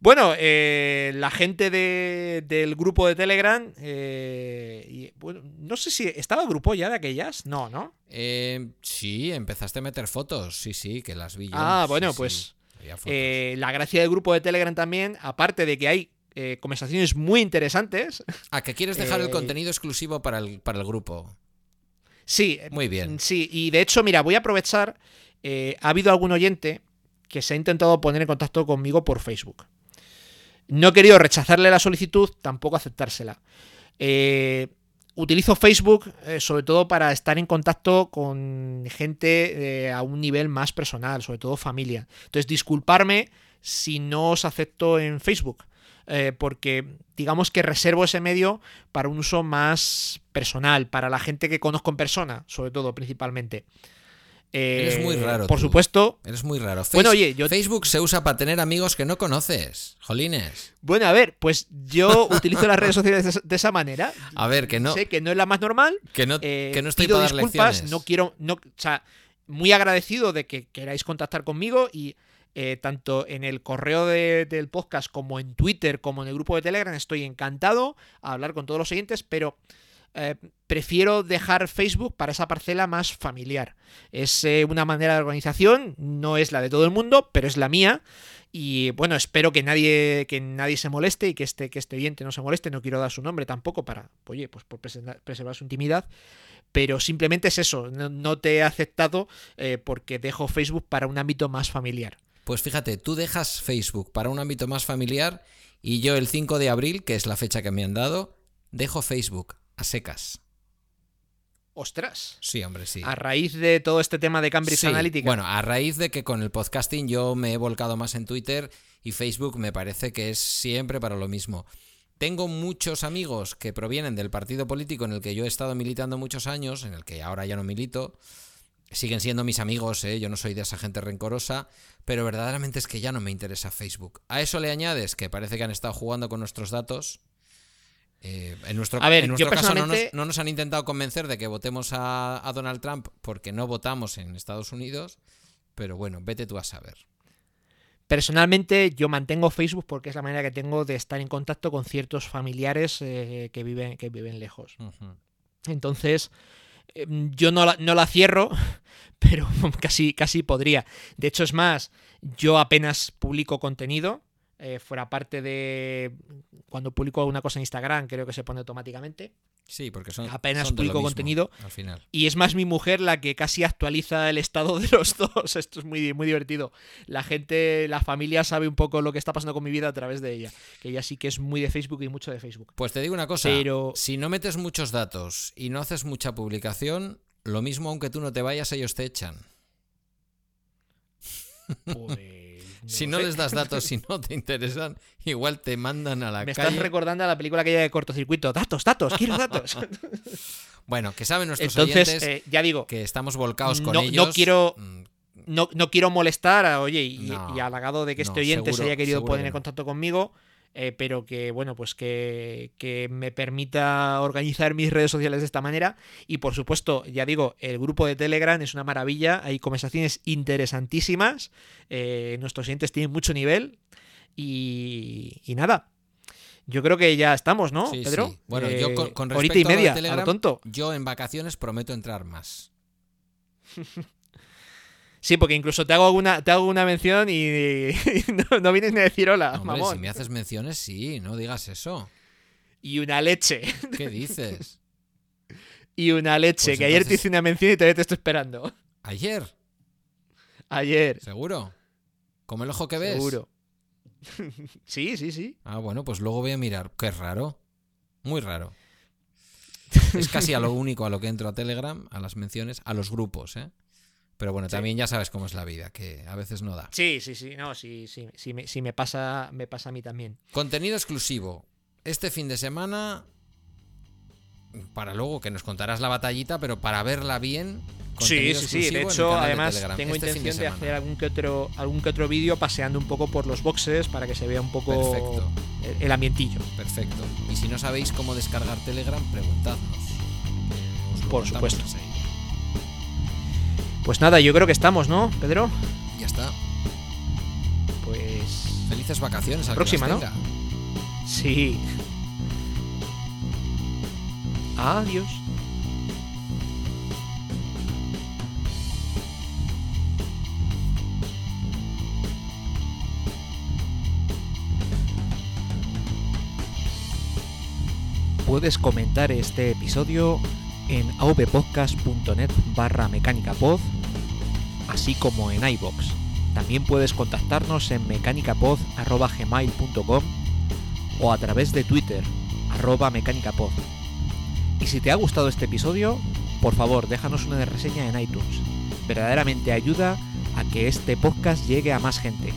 Bueno, eh, la gente del grupo de Telegram, eh, y, bueno, no sé si estaba el grupo ya de aquellas, no, ¿no? Eh, sí, empezaste a meter fotos, sí, sí, que las vi yo. Ah, bueno, pues la gracia del grupo de Telegram también, aparte de que hay conversaciones muy interesantes. ¿A que quieres dejar el contenido exclusivo para el, para el grupo? Sí, muy bien. Sí, y de hecho, mira, voy a aprovechar. ha habido algún oyente que se ha intentado poner en contacto conmigo por Facebook. No he querido rechazarle la solicitud, tampoco aceptársela. Eh, utilizo Facebook eh, sobre todo para estar en contacto con gente eh, a un nivel más personal, sobre todo familia. Entonces, disculparme si no os acepto en Facebook. porque digamos que reservo ese medio para un uso más personal, para la gente que conozco en persona, sobre todo, principalmente. Eres muy Eh, raro. Por tú. supuesto. Eres muy raro. Bueno, oye, yo- Facebook se usa para tener amigos que no conoces. Jolines. Bueno, a ver, pues yo utilizo las redes sociales de esa- manera. A ver, que no, Sé que no es la más normal. que no, eh, que no estoy pido para dar disculpas, lecciones. no quiero, no, o sea, muy agradecido de que queráis contactar conmigo y eh, tanto en el correo de- del podcast como en Twitter como en el grupo de Telegram estoy encantado a hablar con todos los oyentes, pero eh, prefiero dejar Facebook para esa parcela más familiar. Es eh, una manera de organización, no es la de todo el mundo, pero es la mía. Y bueno, espero que nadie, que nadie se moleste y que este, que este oyente no se moleste. No quiero dar su nombre tampoco para, oye, pues por preservar, su intimidad. Pero simplemente es eso, no, no te he aceptado eh, porque dejo Facebook para un ámbito más familiar. Pues fíjate, tú dejas Facebook para un ámbito más familiar y yo el 5 de abril, que es la fecha que me han dado, dejo Facebook a secas. Ostras. Sí, hombre, sí. A raíz de todo este tema de Cambridge Sí, Analytica. Bueno, a raíz de que con el podcasting yo me he volcado más en Twitter y Facebook me parece que es siempre para lo mismo. Tengo muchos amigos que provienen del partido político en el que yo he estado militando muchos años, en el que ahora ya no milito. Siguen siendo mis amigos, ¿eh? yo no soy de esa gente rencorosa, pero verdaderamente es que ya no me interesa Facebook. A eso le añades que parece que han estado jugando con nuestros datos. Eh, en nuestro, A ver, en yo nuestro caso no nos, personalmente- no nos han intentado convencer de que votemos a, a Donald Trump porque no votamos en Estados Unidos, pero bueno, vete tú a saber. Personalmente yo mantengo Facebook porque es la manera que tengo de estar en contacto con ciertos familiares eh, que, viven, que viven lejos. Entonces, eh, yo no la, no la cierro, pero casi, casi podría. De hecho, es más, yo apenas publico contenido. eh, fuera parte de cuando publico alguna cosa en Instagram, creo que se pone automáticamente. Sí, porque son Apenas son de lo publico mismo, contenido. al final. Y es más mi mujer la que casi actualiza el estado de los dos. Esto es muy, muy divertido. La gente, la familia sabe un poco lo que está pasando con mi vida a través de ella. Que ella sí que es muy de Facebook y mucho de Facebook. Pues te digo una cosa, Pero- si no metes muchos datos y no haces mucha publicación, lo mismo aunque tú no te vayas, ellos te echan. Pues, Si no sé. les das datos, si no te interesan, igual te mandan a la Me calle. estás recordando a la película aquella de cortocircuito. Datos, datos, quiero datos. Bueno, que saben nuestros Entonces, oyentes eh, ya digo, que estamos volcados con no- no ellos. quiero- Mm, no, no quiero molestar a, oye, y, No, y halagado de que este oyente se haya querido poner que en contacto conmigo, eh, pero que, bueno, pues que, que me permita organizar mis redes sociales de esta manera. Y por supuesto, ya digo, el grupo de Telegram es una maravilla, hay conversaciones interesantísimas, eh, nuestros oyentes tienen mucho nivel y, y nada. Yo creo que ya estamos, ¿no, sí, Pedro? sí. Bueno, Eh, yo con, con horita y respecto a lo de media, a Telegram, lo tonto. yo en vacaciones prometo entrar más. Sí, porque incluso te hago alguna, te hago una mención y, y no, no vienes ni a decir hola, Hombre, mamón. si me haces menciones, sí, no digas eso. Y una leche. ¿Qué dices? Y una leche. Pues que ayer te hice una mención y todavía te estoy esperando. ¿Ayer? Ayer. ¿Seguro? ¿Como el ojo que ves? Seguro. sí, sí, sí. Ah, bueno, pues luego voy a mirar. Qué raro. Muy raro. Es casi a lo único a lo que entro a Telegram, a las menciones, a los grupos, ¿eh? Pero bueno, Sí. también ya sabes cómo es la vida, que a veces no da. Sí, sí, sí. No, sí, sí. sí, me, sí me pasa, me pasa a mí también. Contenido exclusivo. Este fin de semana, para luego que nos contarás la batallita, pero para verla bien. Sí, sí, sí. De hecho, de además, Telegram, tengo este intención de, semana. hacer algún que otro, algún que otro vídeo paseando un poco por los boxes para que se vea un poco Perfecto. el, el ambientillo. Perfecto. Y si no sabéis cómo descargar Telegram, preguntadnos. Os Por supuesto. enseguida. Pues nada, yo creo que estamos, ¿no, Pedro? Ya está. Pues. Felices vacaciones al que Próxima, las ¿no? Sí. Adiós. Puedes comentar este episodio en avpodcast.net barra mecánicapod, así como en iBox. También puedes contactarnos en mecanicapod.gmail.com o a través de Twitter, arroba mecánicapod. Y si te ha gustado este episodio, por favor déjanos una reseña en iTunes. Verdaderamente ayuda a que este podcast llegue a más gente.